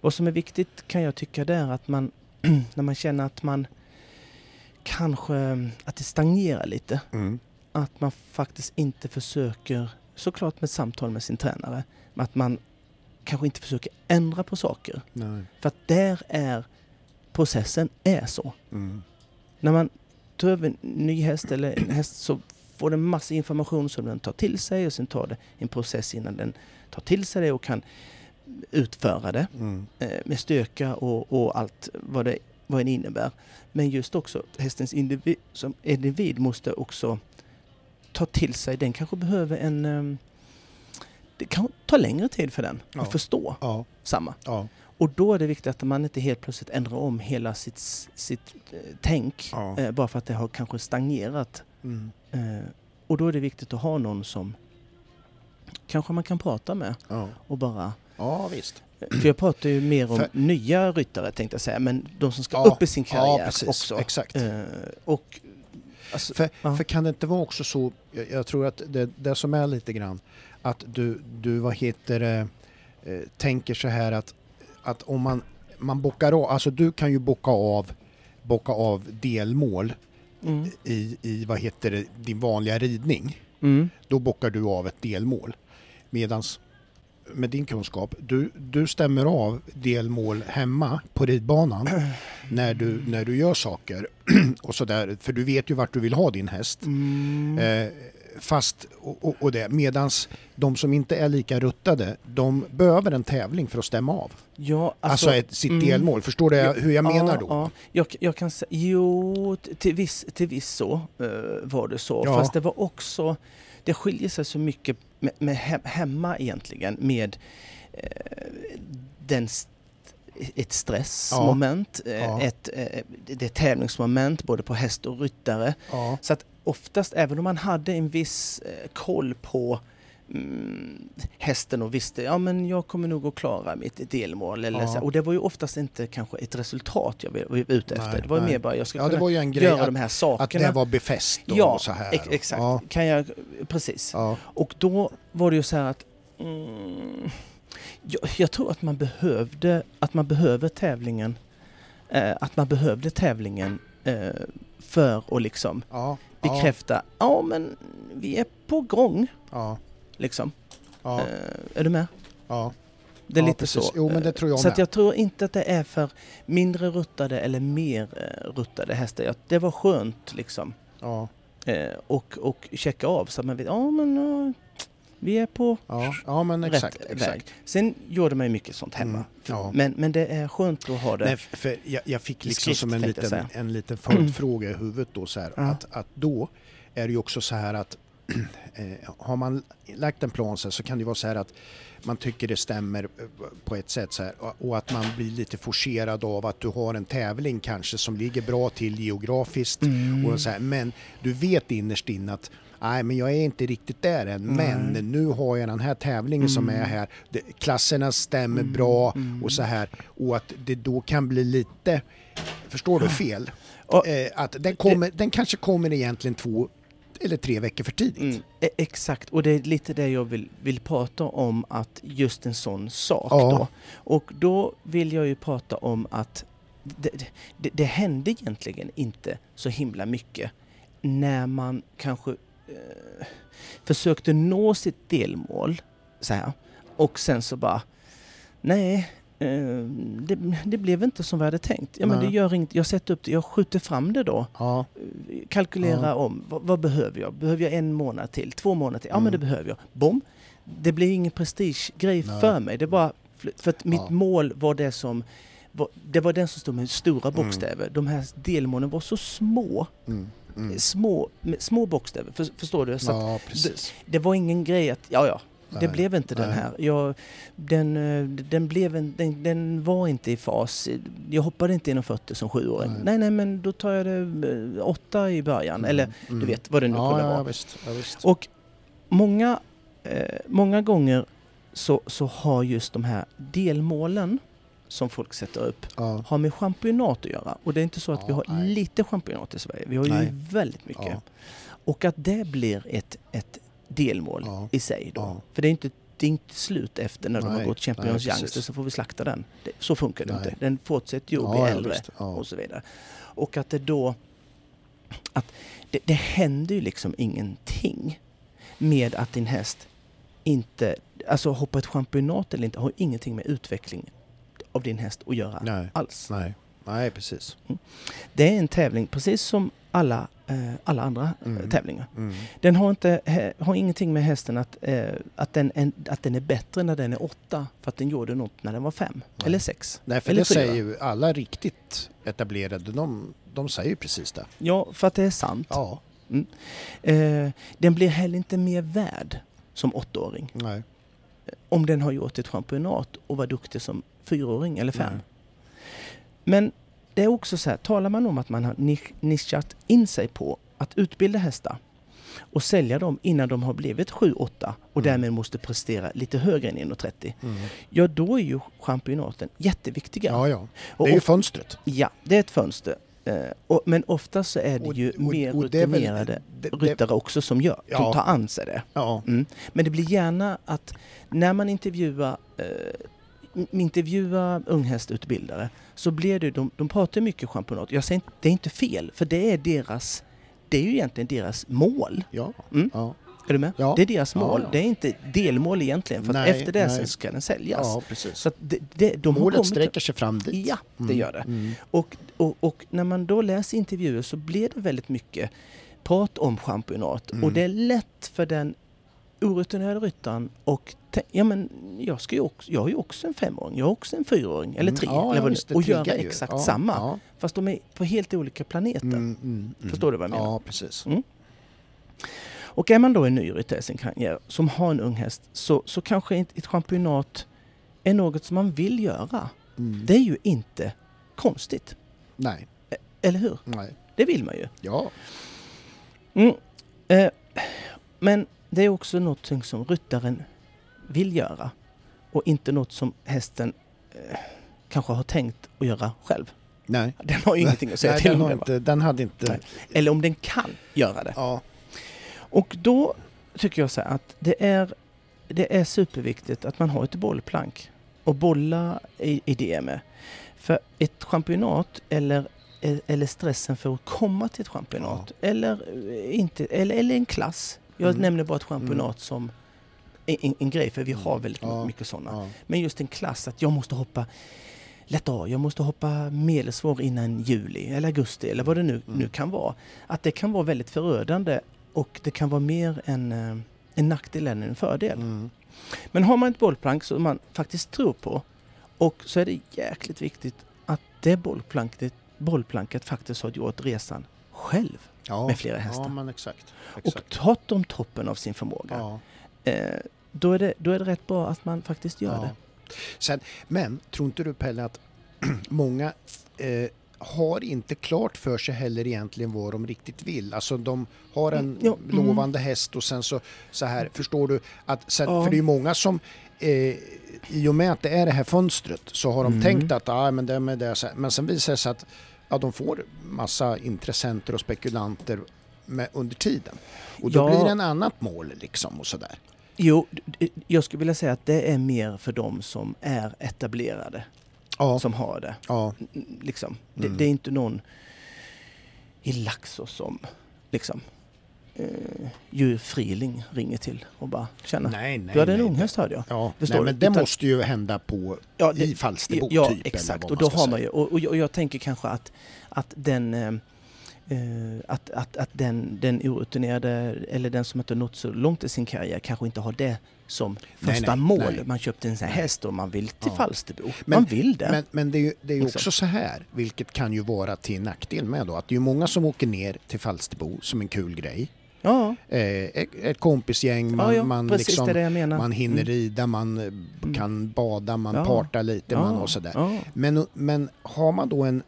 Vad som är viktigt kan jag tycka det är att man, när man känner att man kanske, att det stagnerar lite, Mm. Att man faktiskt inte försöker, såklart med samtal med sin tränare, men att man kanske inte försöker ändra på saker. Nej. För att där är processen är så. Mm. När man tar över en ny häst eller en häst så får den massa information som den tar till sig och sen tar det en process innan den tar till sig det och kan utföra det Mm. eh, med styrka och, och allt vad det, vad det innebär. Men just också hästens individ, som individ måste också ta till sig, den kanske behöver en... ehm, det kan ta längre tid för den Ja. att förstå Ja, samma. ja, Och då är det viktigt att man inte helt plötsligt ändrar om hela sitt, sitt eh, tänk eh, bara för att det har kanske stagnerat. mm. Eh, och då är det viktigt att ha någon som kanske man kan prata med och bara... ja visst. För jag pratar ju mer om För- nya ryttare tänkte jag säga, men de som ska upp i sin karriär också. Exakt. Eh, och alltså, För, ja. för kan det inte vara också så, jag, jag tror att det, det som är lite grann, att du, du vad heter det, eh, tänker så här att, att om man, man bockar av, alltså du kan ju bocka av, bocka av delmål mm, i, i vad heter det, din vanliga ridning. mm, Då bockar du av ett delmål. Medans med din kunskap, du, du stämmer av delmål hemma på ridbanan när du, när du gör saker. och sådär, för du vet ju vart du vill ha din häst. mm, Eh, fast, och, och, och det, medans de som inte är lika ruttade, de behöver en tävling för att stämma av. ja, Alltså, ett, sitt mm. delmål. Förstår du Ja, hur jag menar ja, då? Ja, jag, jag kan säga, jo, till viss, till viss så eh, var det så. Fast det var också, det skiljer sig så mycket med, med he, hemma egentligen med eh, den st- ett stressmoment, eh, Ja. ett eh, det är tävlingsmoment både på häst och ryttare. Ja. Så att oftast, även om man hade en viss eh, koll på mm, hästen och visste ja men jag kommer nog att klara mitt delmål. Eller Ja. så, och det var ju oftast inte kanske ett resultat jag var ute efter. Nej, det var nej. mer bara jag ska ja, kunna göra att, de här att sakerna. det var befäst och ja, så här. ex- exakt. Ja, Kan jag, precis. ja, Och då var det ju så här att mm, jag, jag tror att man behövde, att man behöver tävlingen, eh, att man behövde tävlingen eh, för att liksom bekräfta, ja men vi är på gång ja, liksom. ja, Eh, är du med? ja. Det är Ja, lite precis. så. Jo, men det tror jag så att med. jag tror inte att det är för mindre ruttade eller mer eh, ruttade hästar. Det var skönt liksom. Ja, Eh, och, och checka av så att man vet, ja men vi är på ja, ja men rätt exakt. väg. exakt. Sen gjorde man ju mycket sånt hemma. Mm, ja. Men, men det är skönt att ha det. Nej, för jag, jag fick liksom skrift, som en liten, en liten följdfråga i huvudet då så här, Ja. att, att då är det ju också så här att har man lagt en plan så, här, så kan det vara så här att man tycker det stämmer eh, på ett sätt så här, och- att man blir lite forcerad av att du har en tävling kanske som ligger bra till geografiskt Mm. och så här, men du vet innerst inne att Nej, men jag är inte riktigt där än. Nej. Men nu har jag den här tävlingen som Mm. är här. Det, klasserna stämmer Mm, bra mm. och så här. Och att det då kan bli lite, förstår du fel? Och- Eh, att den, kommer, den kanske kommer egentligen två eller tre veckor för tidigt. Mm, e- exakt, och det är lite det jag vill, vill prata om, att just en sån sak Ja. då. Och då vill jag ju prata om att det, det, det hände egentligen inte så himla mycket när man kanske eh, försökte nå sitt delmål så här, och sen så bara nej, det, det blev inte som vi hade tänkt. Ja, men det gör inget, jag sätter upp det, jag skjuter fram det då Ja, kalkylera Ja. om. Vad, vad behöver jag? Behöver jag en månad till? Två månader till? Ja, men Mm. det behöver jag. Bom! Det blir ingen prestigegrej Nej. för mig. Det bara, för att mitt Ja. mål var det som var, det var den som stod med stora Mm. bokstäver. De här delmålen var så små. mm, mm. Små, små bokstäver. För, förstår du? Så precis. det var ingen grej att, ja ja, det Nej. blev inte den Nej. här. Jag, den, eh, den, blev en, den, den var inte i fas. Jag hoppade inte inom 40 som sjuåring. Nej. Nej, nej, men då tar jag det eh, åtta i början. Eller Mm. du vet vad det nu ja, kunde ja, vara. Ja, visst, ja, visst. Och många, eh, många gånger så, så har just de här delmålen som folk sätter upp ja. har med championat att göra. Och det är inte så att Ja, vi har nej. lite championat i Sverige. Vi har Nej. ju väldigt mycket. Ja. Och att det blir ett, ett delmål Ja. i sig då. Ja. För det är inte, det är inte slut efter när de har Nej, gått Champions nej. Youngster så får vi slakta den. Det, så funkar det Nej. inte. Den fortsätter ju att bli äldre och så vidare. Och att det då... Att det, det händer ju liksom ingenting med att din häst inte... Alltså hoppa ett championat eller inte har ingenting med utveckling av din häst att göra Nej, alls. nej. Nej, precis. Det är en tävling precis som alla, eh, alla andra eh, Mm. tävlingar. Mm. Den har, inte, har ingenting med hästen att, eh, att, den, en, att den är bättre när den är åtta för att den gjorde något när den var fem Nej. eller sex. Nej, för Eller det fyra. säger ju alla riktigt etablerade, de, de säger ju precis det. Ja, för att det är sant. Ja, Eh, den blir heller inte mer värd som åttaåring nej. om den har gjort ett championat och var duktig som fyraåring eller fem. Nej. Men det är också så här, talar man om att man har nisch- nischat in sig på att utbilda hästar och sälja dem innan de har blivit 7-8 och Mm. därmed måste prestera lite högre än 1,30. Mm. Ja, då är ju championaten jätteviktiga. Ja, ja. Det är ju fönstret. ja, det är ett fönster. Eh, och, men ofta så är det ju och- mer och väl- rutinerade det- det- ryttare också som gör, Ja. som tar an sig det. Ja, Mm. Men det blir gärna att när man intervjuar, eh, intervjuar unghästutbildare så blir det, de, de pratar mycket championat. Jag säger inte, det är inte fel, för det är deras, det är ju egentligen deras mål. ja. Mm. ja. Är du med? Ja. Det är deras mål. ja. Det är inte delmål egentligen, för Nej, efter det nej. ska den säljas. ja precis. Så det, det, de Målet sträcker sig fram dit. Ja, det Mm. gör det. Mm. Och, och, och när man då läser intervjuer så blir det väldigt mycket prat om championat. Mm. Och det är lätt för den orutinerade ryttaren och ja men jag, ska ju också, jag har ju också en femåring, jag har också en fyraåring eller Mm. tre. Ja, eller vad det- och göra exakt Ja, samma. Ja. Fast de är på helt olika planeter. Mm, mm, mm. Förstår du vad jag menar? Ja, precis. Och är man då en ny ryttare sin karriär som har en ung häst så, så kanske ett, ett championat är något som man vill göra. Mm. Det är ju inte konstigt. Nej, Eller hur? nej. Det vill man ju. Ja, Mm. Eh, men det är också något som ryttaren vill göra och inte något som hästen eh, kanske har tänkt att göra själv. nej. Den har ju ingenting att säga Nej, till den, om inte, den hade inte... Nej. Eller om den kan göra det. Ja, Och då tycker jag så här att det är, det är superviktigt att man har ett bollplank och bolla i, i det med. För ett championat eller, eller stressen för att komma till ett championat eller, eh, inte, eller, eller en klass. Jag Mm. nämner bara ett championat som en, en, en grej för vi har väldigt Ja. mycket sådana. ja. Men just en klass, att jag måste hoppa lätt A, jag måste hoppa medelsvår innan juli eller augusti eller vad det nu, Mm. nu kan vara. Att det kan vara väldigt förödande och det kan vara mer en, eh, en nackdel än en fördel. Mm. Men har man ett bollplank som man faktiskt tror på och så är det jäkligt viktigt att det bollplanket, bollplanket faktiskt har gjort resan själv Ja. med flera hästar. Ja, men exakt. och exakt. tagit om toppen av sin förmåga. Ja. Eh, då, är det, då är det rätt bra att man faktiskt gör det. Sen, men tror inte du Pelle att många eh, har inte klart för sig heller egentligen vad de riktigt vill. Alltså de har en Mm, ja, mm. lovande häst och sen så, så här, förstår du? Att sen, Ja. För det är ju många som eh, i och med att det är det här fönstret så har de Mm. tänkt att ah, men det med det, men sen visar det sig att ja, de får massa intressenter och spekulanter med, under tiden. Och då Ja. blir det en annat mål liksom och sådär. Jo, jag skulle vilja säga att det är mer för de som är etablerade Ja, som har det. ja, Liksom. Mm. Det, det är inte någon i Laxå som liksom eh, ju Friling ringer till och bara känner. nej, nej. du hade en nej. unghäst hörde jag. Ja, Förstår nej, men det Utan- måste ju hända på Ja, i Falsterbo ja typ. exakt. Och då har man ju, och, och, jag, och jag tänker kanske att, att den eh, att, att, att den, den orutinerade eller den som inte nått så långt i sin karriär kanske inte har det som första nej, mål. nej. Man köpte en sån här häst och man vill till Ja. Falsterbo. Men- man vill det. Men, men det är ju, det är ju Liksom. också så här, vilket kan ju vara till nackdel med då, att det är ju många som åker ner till Falsterbo som en kul grej. Ja, Eh, ett, ett kompisgäng, man, ja, ja man, precis liksom, det det man hinner Mm. rida, man eh, kan bada, man Ja. partar lite man och sådär. Men, men har man då en,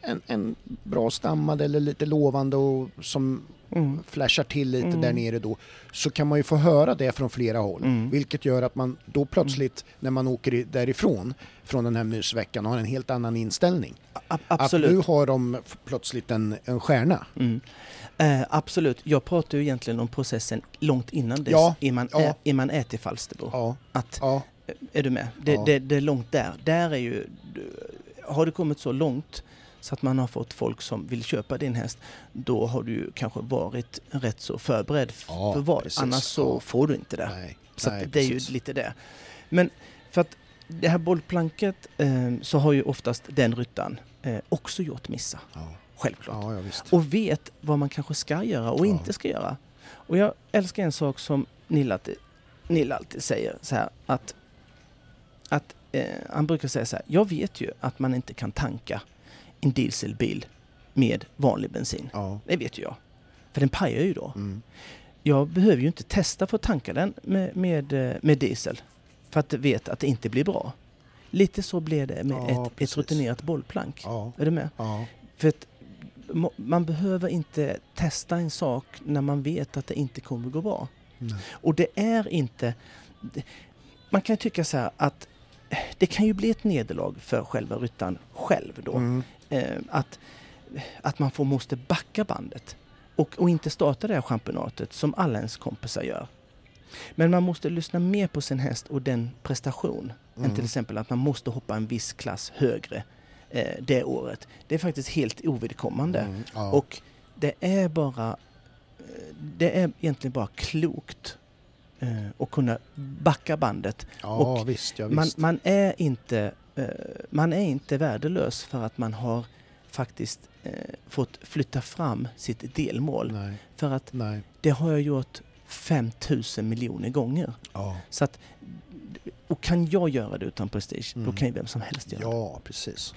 en, en bra stammad eller lite lovande och som Mm. flashar till lite Mm. där nere då så kan man ju få höra det från flera håll. Mm. Vilket gör att man då plötsligt när man åker därifrån från den här mysveckan har en helt annan inställning. A- absolut. Att nu har de plötsligt en, en stjärna. Mm. Eh, absolut. Jag pratar ju egentligen om processen långt innan dess. Ja, Är, man ja. är, är man är till Falsterbo. Ja, Att, ja, är du med? Det, det, det är långt där. Där är ju... Har det kommit så långt så att man har fått folk som vill köpa din häst, då har du ju kanske varit rätt så förberedd för vad. Annars så får du inte det. nej. Så nej, det är ju precis. lite det. Men för att det här bollplanket eh, så har ju oftast den ryttaren eh, också gjort missar. Självklart. ja, ja. Och vet vad man kanske ska göra och Ja. inte ska göra. Och jag älskar en sak som Nilla alltid, Nilla alltid säger så här att, att eh, han brukar säga så här. Jag vet ju att man inte kan tanka en dieselbil med vanlig bensin. Det vet ju jag. För den pajar ju då. Mm. Jag behöver ju inte testa för att tanka den med, med, eh, med diesel. För att veta att det inte blir bra. Lite så blir det med Ja, ett, ett rutinerat bollplank. Ja. Är du med? Ja. För att man behöver inte testa en sak när man vet att det inte kommer gå bra. Nej. Och det är inte... Man kan tycka så här att det kan ju bli ett nederlag för själva ryttaren själv då. Mm. Eh, att, att man får måste backa bandet och, och inte starta det här championatet som alla ens kompisar gör. Men man måste lyssna mer på sin häst och den prestation än Mm. till exempel att man måste hoppa en viss klass högre eh, det året. Det är faktiskt helt ovidkommande. Mm. Ja. Och det är bara eh, det är egentligen bara klokt eh, att kunna backa bandet. ja, och visst. Ja, Man, man, är inte, eh, man är inte värdelös för att man har faktiskt eh, fått flytta fram sitt delmål. Nej. För att Nej. det har jag gjort 5000 miljoner gånger. Ja. Så att, och kan jag göra det utan prestige, då Mm. kan ju vem som helst göra det. Ja, precis.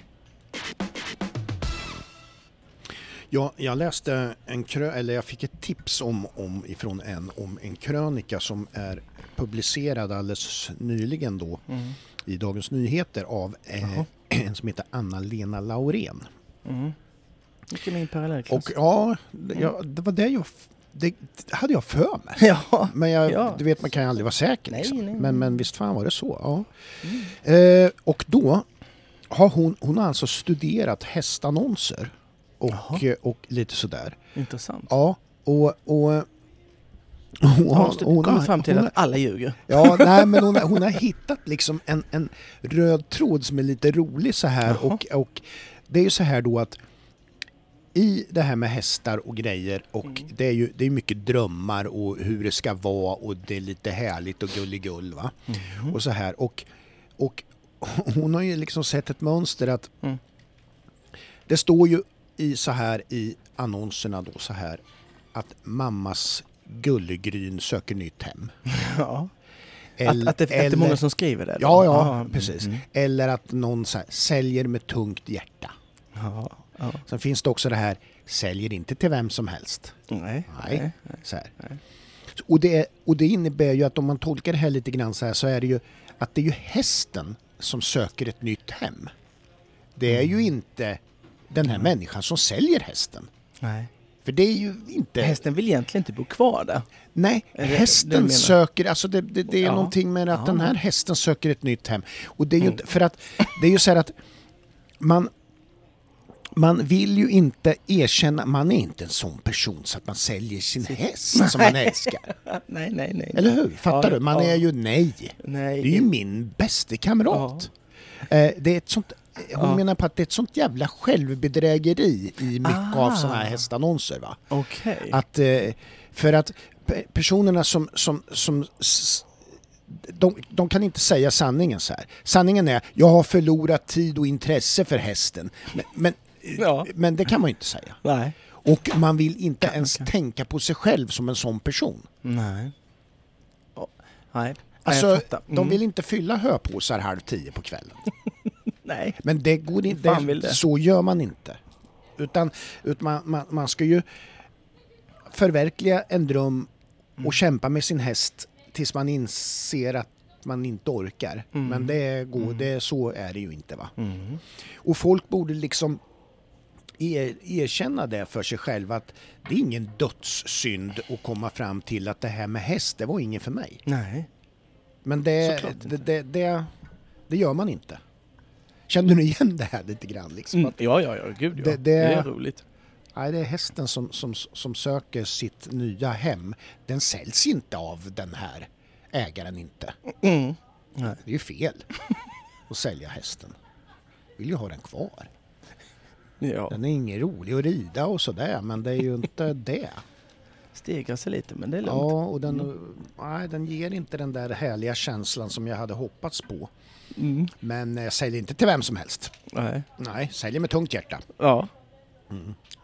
Ja, jag läste en krö eller jag fick ett tips om, om ifrån en om en krönika som är publicerad alldeles nyligen då Mm. i Dagens Nyheter av eh, en som heter Anna-Lena Laurén. Mm. Vilken min parallellklass. Och ja, det- ja, det var det jag det hade jag för mig. ja. Men jag, Ja. du vet, man kan ju aldrig vara säker. Nej, Liksom. nej, nej. Men, men visst fan var det så. Ja. Mm. Eh, och då har hon, hon har alltså studerat hästannonser och, Jaha. eh, och lite sådär. Intressant. Ja, och... och hon, Har hon stu- kommit fram till hon att alla ljuger? Ja, nej men hon, har- hon har hittat liksom en, en röd tråd som är lite rolig så här Jaha. och, och det är ju så här då att i det här med hästar och grejer och Mm. det är ju det är mycket drömmar och hur det ska vara och det är lite härligt och gulligull va. Mm. Och så här och, och hon har ju liksom sett ett mönster att Mm. det står ju i så här i annonserna då så här att mammas gullegryn söker nytt hem. Ja. El- att, att, det, att det är eller- många som skriver det? då? Ja, ja, mm, precis. mm. Eller att någon så här, säljer med tungt hjärta. Ja, ja. Sen finns det också det här, säljer inte till vem som helst. Nej. Nej. Så här. Nej. Och, det, och det innebär ju att om man tolkar det här lite grann så här så är det ju att det är ju hästen som söker ett nytt hem. Det är Mm. ju inte den här människan som säljer hästen. Nej. För det är ju inte... Hästen vill egentligen inte bo kvar där. Nej, det- det hästen menar? söker, alltså det, det, det är Ja. någonting med att Ja. den här hästen söker ett nytt hem. Och det är ju Mm. för att det är ju så här att man, man vill ju inte erkänna, man är inte en sån person så att man säljer sin häst som man älskar. nej, nej, nej. Eller hur? Fattar Ja, du? Man ja. är ju nej. Nej. Det är ju min bästa kamrat. Eh, det är ett sånt, hon Ja. menar på att det är ett sånt jävla självbedrägeri i mycket av Ah. såna här hästannonser. Va? Okej. Att, eh, för att pe- personerna som, som, som de, de kan inte säga sanningen så här. Sanningen är, jag har förlorat tid och intresse för hästen. Men, men, Ja. men det kan man ju inte säga. Nej. Och man vill inte ens kan. tänka på sig själv som en sån person. Nej. Oh, nej. Alltså, jag fattar. de Mm. vill inte fylla höpåsar halv tio på kvällen. Nej. Men det går inte, det. så gör man inte. Utan, utan man, man, man ska ju förverkliga en dröm och Mm. kämpa med sin häst tills man inser att man inte orkar. Mm. Men det går, det, så är det ju inte va. Mm. Och folk borde liksom er, erkänna det för sig själva att det är ingen dödssynd att komma fram till att det här med häst, det var ingen för mig. Nej. Men det, det, det, det, det gör man inte. Känner du igen det här lite grann? Liksom? Mm. Ja, ja, ja, gud ja. Det- Det, det- är roligt. Nej, det är hästen som, som, som söker sitt nya hem. Den säljs inte av den här ägaren inte. Mm. Nej. Det är ju fel att sälja hästen. Vill ju ha den kvar. Ja. Den är ingen rolig att rida och sådär, men det är ju inte det. Stegra sig lite men det är lugnt. Ja, och den, Mm. nej, den ger inte den där härliga känslan som jag hade hoppats på. Mm. Men eh, säljer inte till vem som helst. Nej. Nej, säljer med tungt hjärta. Ja.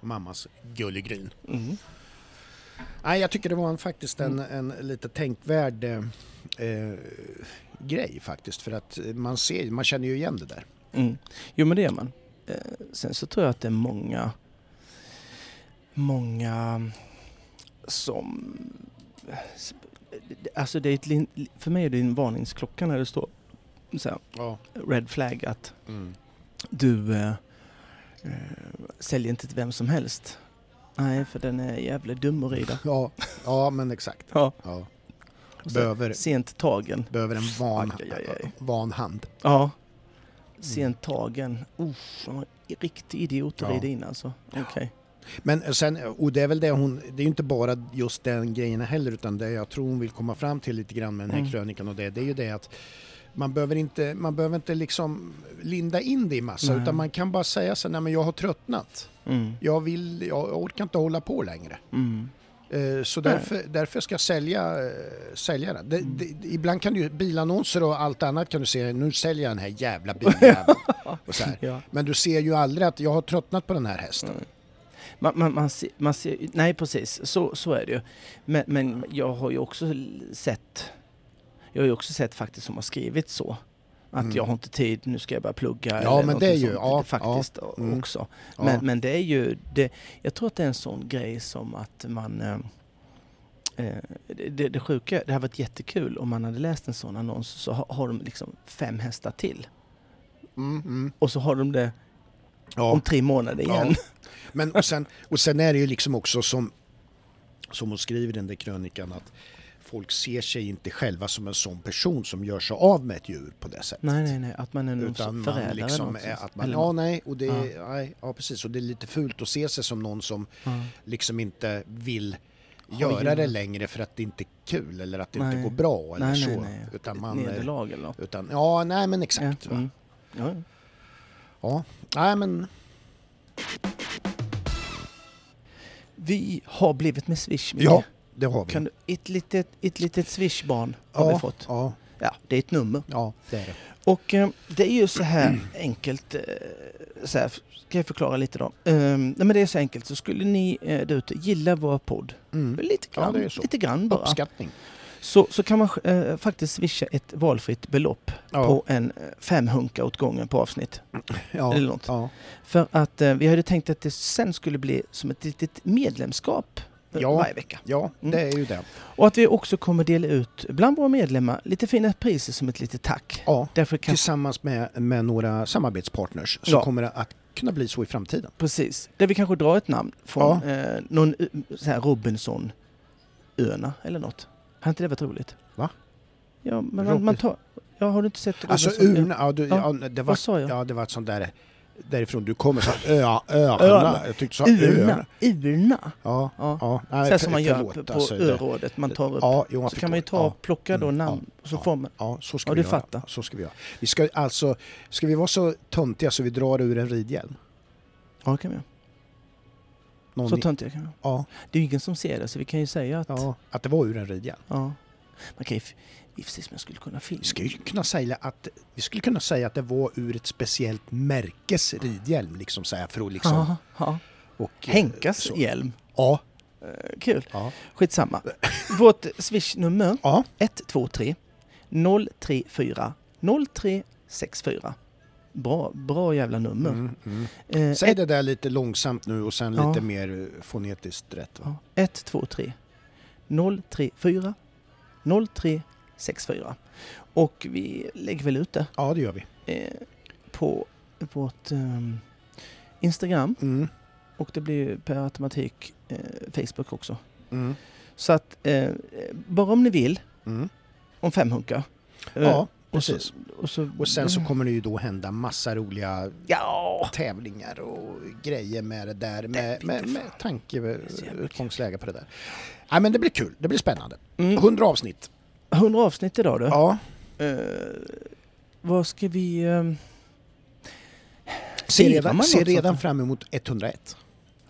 Mammas gullegryn. Mm. Nej, jag tycker det var en, faktiskt en, en lite tänkvärd eh, eh, grej faktiskt. För att man ser, man känner ju igen det där. Mm. Jo men det gör man. Eh, sen så tror jag att det är många, många som... Alltså det är ett, för mig är det en varningsklocka när det står så här, Ja. red flag att Mm. du eh, eh, säljer inte till vem som helst. Nej, för den är jävligt dum att rida. Ja, ja, men exakt. Ja. Ja. Behöver, Sent tagen. behöver en van, Aj, aj, aj. van hand. Ja. Sent tagen. Usch, han var riktig idiot att Ja. rida in alltså. Okej. Men sen, och det är väl det hon, det är ju inte bara just den grejen heller utan det jag tror hon vill komma fram till lite grann med den här Mm. krönikan och det, det är ju det att man behöver inte, man behöver inte liksom linda in det i massa Nej. utan man kan bara säga så nej men jag har tröttnat. Mm. Jag vill, jag orkar inte hålla på längre. Mm. Eh, Så därför, därför ska jag sälja, eh, sälja den. Det, Mm. det, ibland kan du bilannonser och allt annat kan du se, nu säljer jag den här jävla biljäveln. Ja. Men du ser ju aldrig att jag har tröttnat på den här hästen. Mm. Man, man, man, ser, man ser, nej precis, så, så är det ju. Men, men jag har ju också sett, jag har ju också sett faktiskt som har skrivit så. Att Mm. jag har inte tid, nu ska jag börja plugga. Ja, men det är ju- ja, faktiskt ja, mm. också. Ja. Men, men det är ju, det, jag tror att det är en sån grej som att man eh, eh, det, det, sjuka, det hade varit jättekul om man hade läst en sån annons så har, har de liksom fem hästar till. Mm, mm. Och så har de det om tre månader igen. Men och sen, och sen är det ju liksom också som, som hon skriver i den där krönikan att folk ser sig inte själva som en sån person som gör sig av med ett djur på det sättet. Nej, nej, nej. Att man är någon Utan förrädare. liksom är att man, Eller ja nej, och det, Ja. nej, ja precis, och det är lite fult att se sig som någon som Ja. liksom inte vill göra det längre för att det inte är kul eller att det inte Nej. går bra eller Nej, så. nej, nej. Utan man, Nederlag eller något. utan, ja, nej men exakt. Ja, mm. ja. ja. Nej men Vi har blivit med Swish. Micke. ja, det har vi. Kan du, ett, litet, ett litet Swish-barn har ja, vi fått. Ja, Ja, det är ett nummer. ja, det är det. Och eh, det är ju så här enkelt. Eh, så här, ska jag förklara lite då? Eh, nej, men det är så enkelt. Så skulle ni eh, där ute gilla vår podd, Mm. lite Ja, grann, så. lite grann bara. Uppskattning. Så, så kan man eh, faktiskt swisha ett valfritt belopp Ja. på en eh, fem hunka åt gången på avsnitt. ja. eller något. Ja. För att eh, vi hade tänkt att det sen skulle bli som ett litet medlemskap Ja. varje vecka. ja, Mm. det är ju det. Och att vi också kommer dela ut bland våra medlemmar lite fina priser som ett litet tack. Ja, Därför kan, tillsammans med, med några samarbetspartners så Ja. kommer att kunna bli så i framtiden. precis. Där vi kanske drar ett namn från eh, någon eh, så här Robinson-öarna eller något. Har inte det varit roligt? Va? Ja, men man, man tar... Ja, har du inte sett Alltså Robinson? urna, ja, du, Ja. ja. det var, Vad sa jag? ja det var ett sånt där därifrån du kommer, så ö, öarna. Jag tyckte du sa Urna. Urna. Ja, Ja. ja. Så Nej, för- som man gör förlåt, på, alltså, det- örådet. Man tar upp. Ja, jo, så kan man ju ta, ja. plocka då Mm, namn. ja, och så ja. får man... Ja, så ska Ja, vi du göra. fattar. Så ska vi göra. Vi ska alltså, ska vi vara så töntiga så vi drar ur en ridhjälm? Ja, det kan vi göra. Någon Så töntiga kan vi ja, Det är ju ingen som ser det, så vi kan ju säga att... Ja. ja, att det var ur en ridhjälm. Man kan ju... jag skulle kunna filma. Vi skulle kunna säga att, vi skulle kunna säga att det var ur ett speciellt märkes ridhjälm, liksom så här, för att liksom... Ja, ja. Och, eh, Henkas så. hjälm. Ja, Eh, Kul. ja. Skitsamma. Vårt swishnummer Ja, 123 034 0364. Bra, bra jävla nummer. mm, mm. Eh, Säg ett- det där lite långsamt nu och sen Ja. lite mer fonetiskt rätt. Va? Ja, 123 034 0364. Och vi lägger väl ut det Ja, det gör vi. eh, på vårt ehm, Instagram Mm, och det blir per automatik eh, Facebook också. mm, Så att eh, bara om ni vill, mm. om fem hunkar. Ja, och så, precis. och, så, Och sen så kommer det ju då hända massa roliga Ja! tävlingar och grejer med det där Det med, med, med fan. tanke, är så jävla utgångsläge på det där. Nej men det blir kul, det blir spännande. Mm, 100 avsnitt. 100 avsnitt idag du. Ja. Eh, vad ska vi... Firar man redan, något redan fram emot 101.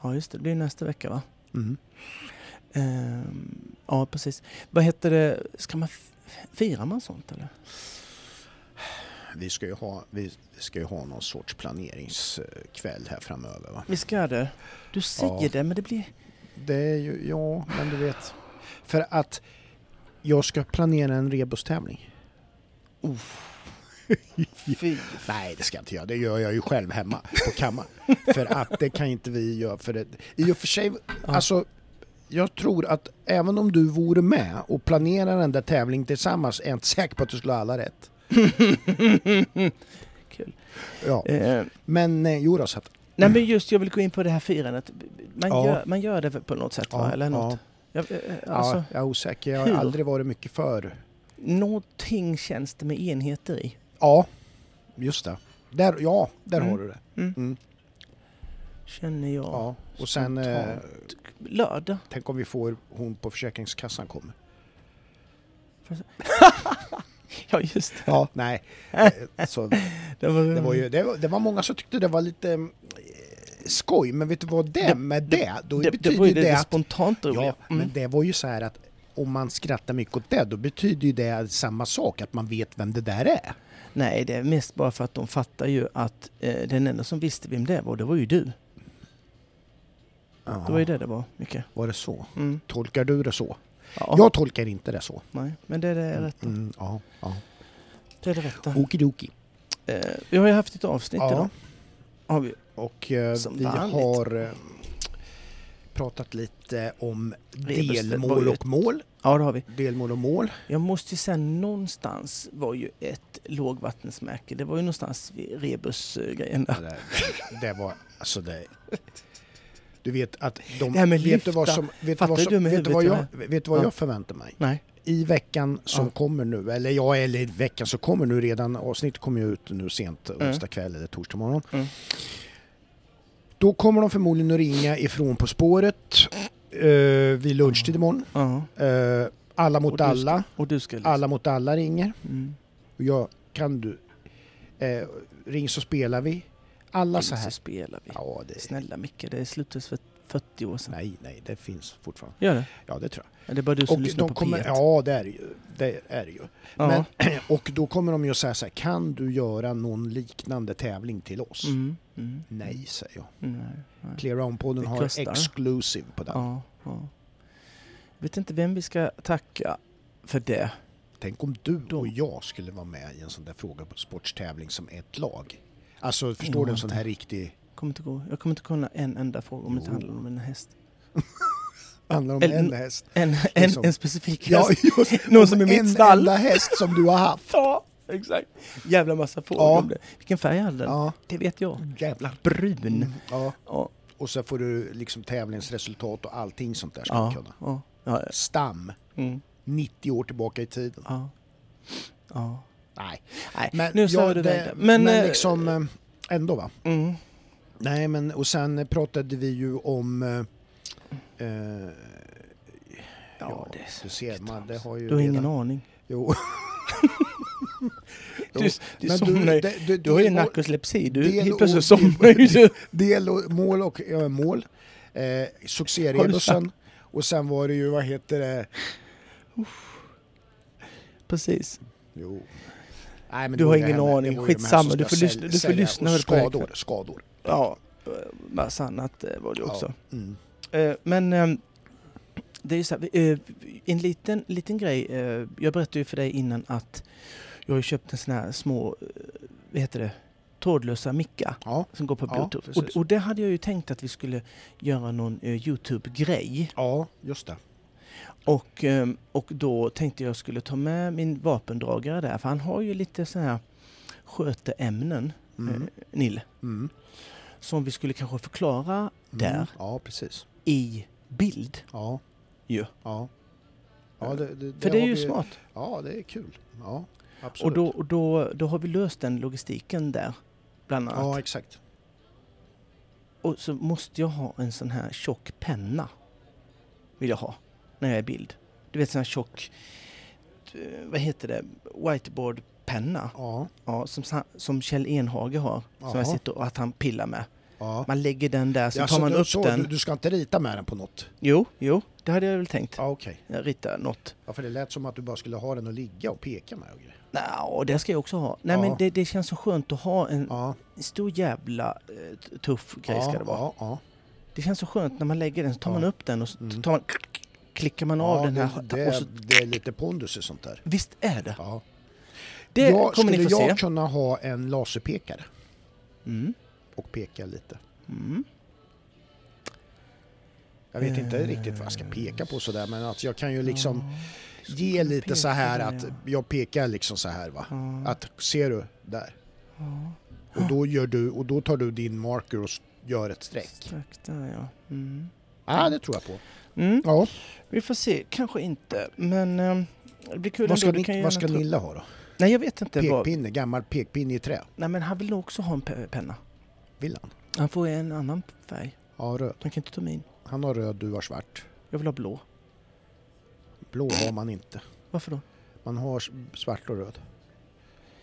ja just det, det blir nästa vecka va? Mm. Ehm, ja, precis. Vad heter det, ska man firar man sånt eller? Vi ska ju ha, vi ska ju ha någon sorts planeringskväll här framöver. Va? Vi ska det. Du säger Ja. det, men det blir... Det är ju, ja, men du vet. För att jag ska planera en rebustävling. Fy. Nej, det ska jag inte göra. Det gör jag ju själv hemma på kammaren. för att det kan inte vi göra. För det, I och för sig, alltså jag tror att även om du vore med och planerar den där tävlingen tillsammans är jag inte säker på att du skulle ha alla rätt. Kul. Ja. Eh, Men eh, jo då, så att, nej men just, jag vill gå in på det här firandet. Man, Ja. gör, man gör det på något sätt va? Ja, Eller något? Ja. Ja, eh, alltså, ja, jag är osäker. Jag har hur? aldrig varit mycket för. Någonting känns det med enheter i. Ja, just det. Där, ja, där Mm. har du det. Mm. Mm. Känner jag. Ja. Och sen, eh. Lördag. tänk om vi får hon på Försäkringskassan kommer. Ja just det. Ja, nej. Eh, Så Det var, Det var, ju, det, var, det var många som tyckte det var lite eh, skoj, men vet du vad det, Det- med det? Då det, betyder det var ju det, det, att... spontant roliga. Ja, Mm. men det var ju så här att om man skrattar mycket åt det, då betyder ju det samma sak, att man vet vem det där är. Nej, det är mest bara för att de fattar ju att eh, den enda som visste vem det var, det var ju du. Det var ju det det var, mycket. Var det så? Mm. Tolkar du det så? Ja, Jag tolkar inte det så. nej, men det är det rätta. Mm, ja, ja. Det är det rätta. Okidoki. Eh, vi har ju haft ett avsnitt Ja. idag. Har vi. Och eh, vi vanligt. har eh, pratat lite om det delmål och mål. Ja, det har vi. Delmål och mål. Jag måste ju säga någonstans var ju ett lågvattensmärke. Det var ju någonstans vid rebusgrejen Det, där. där, det var, alltså det... Du vet att de... Det här med vet du vad lyfta. som... Vet du Fattar vad, du som, med vet du vad, jag, vet du vad Ja. jag förväntar mig? Nej. I veckan som Ja. kommer nu, eller ja, eller i veckan som kommer nu redan, avsnittet kommer ju ut nu sent Mm. onsdag kväll eller torsdag morgon. Mm. Då kommer de förmodligen att ringa ifrån På spåret eh, vid lunchtid imorgon. Ja. Eh, alla mot Och ska- alla. Och du ska liksom... Alla mot alla ringer. Mm. Och jag, kan du? Eh, ring så spelar vi. Alla så Så här. spelar vi. Ja, det, Snälla Micke, det slutades för 40 år sedan. nej, nej, det finns fortfarande. Gör det? Ja, det tror jag. Ja, Det är bara du som Och lyssnar på kommer, P1. ja, det är ju. Det är ju. Ja. Men, och då kommer de ju säga så här, kan du göra någon liknande tävling till oss? Mm. Mm. Nej, säger jag. Nej. nej. Clear Round-podden Det har kostar. exclusive på den. Ja, ja. Jag vet inte vem vi ska tacka för det. Tänk om du och jag skulle vara med i en sån där fråga på sportstävling som ett lag. Alltså, förstår du en sån här riktig... Kommer inte gå. Jag kommer inte kunna en enda fråga om det inte handlar om en häst. Handlar om Eller- en häst. En, en, som- en specifik Ja, häst. just, Någon om som är en mitt stall. enda häst som du har haft. Ja, exakt. Jävla massa frågor Ja. om det. Vilken färg hade den? Ja, Det vet jag. jävlar. Brun. Ja. Ja, Och så får du liksom tävlingsresultat och allting sånt där ska ja, kunna. ja. ja. Stam, Mm. 90 år tillbaka i tiden. ja. ja. Nej, Nej, men, nu ja, det, det. Men, Men, eh, liksom eh, ändå va. Mm. Nej men och sen pratade vi ju om eh, eh, Ja, det är du så ser man, det har ju Du har ingen redan- aning. Jo. Du, du, Men somnar det- det- Du har ju narkolepsi. Du, helt plötsligt somnar ju du. Del och, mål och ja, mål. Eh, Har du Succérebussen. Och sen var det ju, vad heter det? Precis. Jo. Nej, Du har ingen aning. Skitsamma, du får lyssna- du får lyssna skador, skador. Ja, eh, massa annat eh, var det också. Ja. Mm. Eh, Men det är så här, en liten, liten grej. Jag berättade ju för dig innan att jag har köpt en sån här små, vad heter det, trådlösa mickar Ja, som går på Ja, bluetooth. och, precis. och det hade jag ju tänkt att vi skulle göra någon Youtube-grej. ja, just det. Och, och då tänkte jag skulle ta med min vapendragare där, för han har ju lite så här sköteämnen, Mm. Nille, Mm. Som vi skulle kanske förklara Mm. där Ja, precis. i bild. Ja. Ju. Ja. ja det, det, För det är ju vi- smart. Ja, det är kul. Ja, Och, absolut. då, och då, då har vi löst den logistiken där, bland annat. Ja, exakt. Och så måste jag ha en sån här tjock penna. Vill jag ha, när jag är bild. Du vet sån här tjock, eh, vad heter det, whiteboardpenna. Ja, Ja, som, som Kjell Enhage har, som Jaha. jag sitter och att han pillar med. Ja. Man lägger den där, så Ja, tar man du, upp så, den. Du, du ska inte rita med den på något? Jo, jo, det hade jag väl tänkt. Ja, okej. Jag ritar något. Ja, för det lät som att du bara skulle ha den att ligga och peka med och grejer. Nå, det ska jag också ha. Nej Ja. men det, det känns så skönt att ha en Ja, stor jävla eh, tuff grej ska ja, det vara. ja, ja. Det känns så skönt när man lägger den, så tar Ja. man upp den och så Mm. tar man, klickar man av ja, den här. det, det, och så, det är lite pondus i sånt där. visst är det. Det jag, kommer ni skulle få jag se. kunna ha en laserpekare Mm. och peka lite? Mm. Jag vet inte Eh, riktigt vad jag ska peka på sådär men alltså jag kan ju liksom Ja, ge lite så här att ja. jag pekar liksom så här va. Att ser du där? Ja. Och då, gör du, och då tar du din marker och gör ett streck. Strax där ja. Mm. Ja, det tror jag på. Mm. Ja. Vi får se, kanske inte. Men ehm, det blir kul Vad ska, ändå. Ni, vad ska Nilla ha då? Nej jag vet inte. Vad... Pekpinne, gammal pekpinne i trä. Nej men han vill nog också ha en pe- penna. Vill han? Han får en annan färg. Ja, röd. Han kan inte ta min. Han har röd, du har svart. Jag vill ha blå. Blå har man inte. Varför då? Man har svart och röd.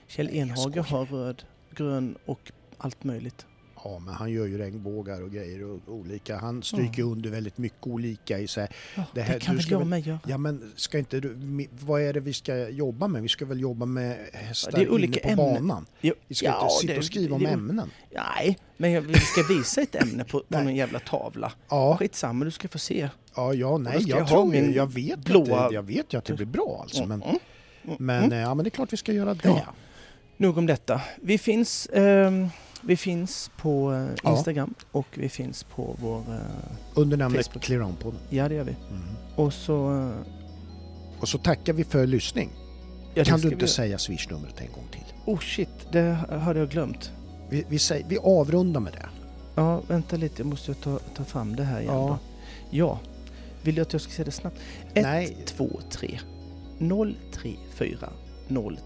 Kjell Enhage har röd, grön och allt möjligt. Ja, men han gör ju regnbågar och grejer och olika. Han stryker under väldigt mycket olika i sig. Ja, Det det, här- kan du väl jag med göra? Ja, men ska inte du... Vad är det vi ska jobba med? Vi ska väl jobba med hästar Det är olika inne på ämnen. banan? Jo, Vi ska ja, inte sitta det- och skriva om det- ämnen. Nej, men jag, vi ska visa ett ämne på, på någon jävla tavla. Ja, Skitsamma, du ska få se. ja, ja nej, jag, jag tror min jag vet, blåa- att det, jag vet ju att det blir bra alltså. Men, Mm, mm, men, mm. eh, ja, men det är klart vi ska göra det. Ja. Nog om detta. Vi finns, ehm, vi finns på eh, Ja. Instagram och vi finns på vår... eh, Under namnet Facebook. Clear On-podden. ja, det gör vi. Mm. Och så... eh, Och så tackar vi för lyssning. Ja, kan du inte vi- säga swishnumret en gång till? Oh shit, det hade jag glömt. Vi, vi, säger, vi avrundar med det. Ja, vänta lite, jag måste ta, ta fram det här igen Ja. då. Ja. Vill du att jag ska säga det snabbt? 1, Nej. 2, 3 034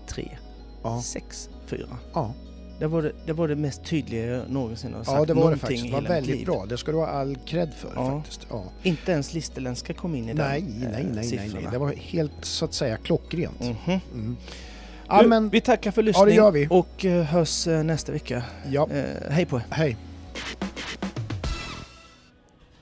03 Ja. 64. Ja, Det var det, det var det mest tydliga jag någonsin har sagt. ja det var det faktiskt. Det var väldigt liv. bra. Det ska du ha all cred för Ja. faktiskt. Ja. Inte ens listerländska kom in i Nej, den nej, eh, nej, nej, nej. siffrorna. Det var helt så att säga klockrent. Mhm. Mm. Ja, Du, men Vi tackar för Ja, lyssning vi. och eh, hörs eh, nästa vecka. ja, Eh, hej på er! hej.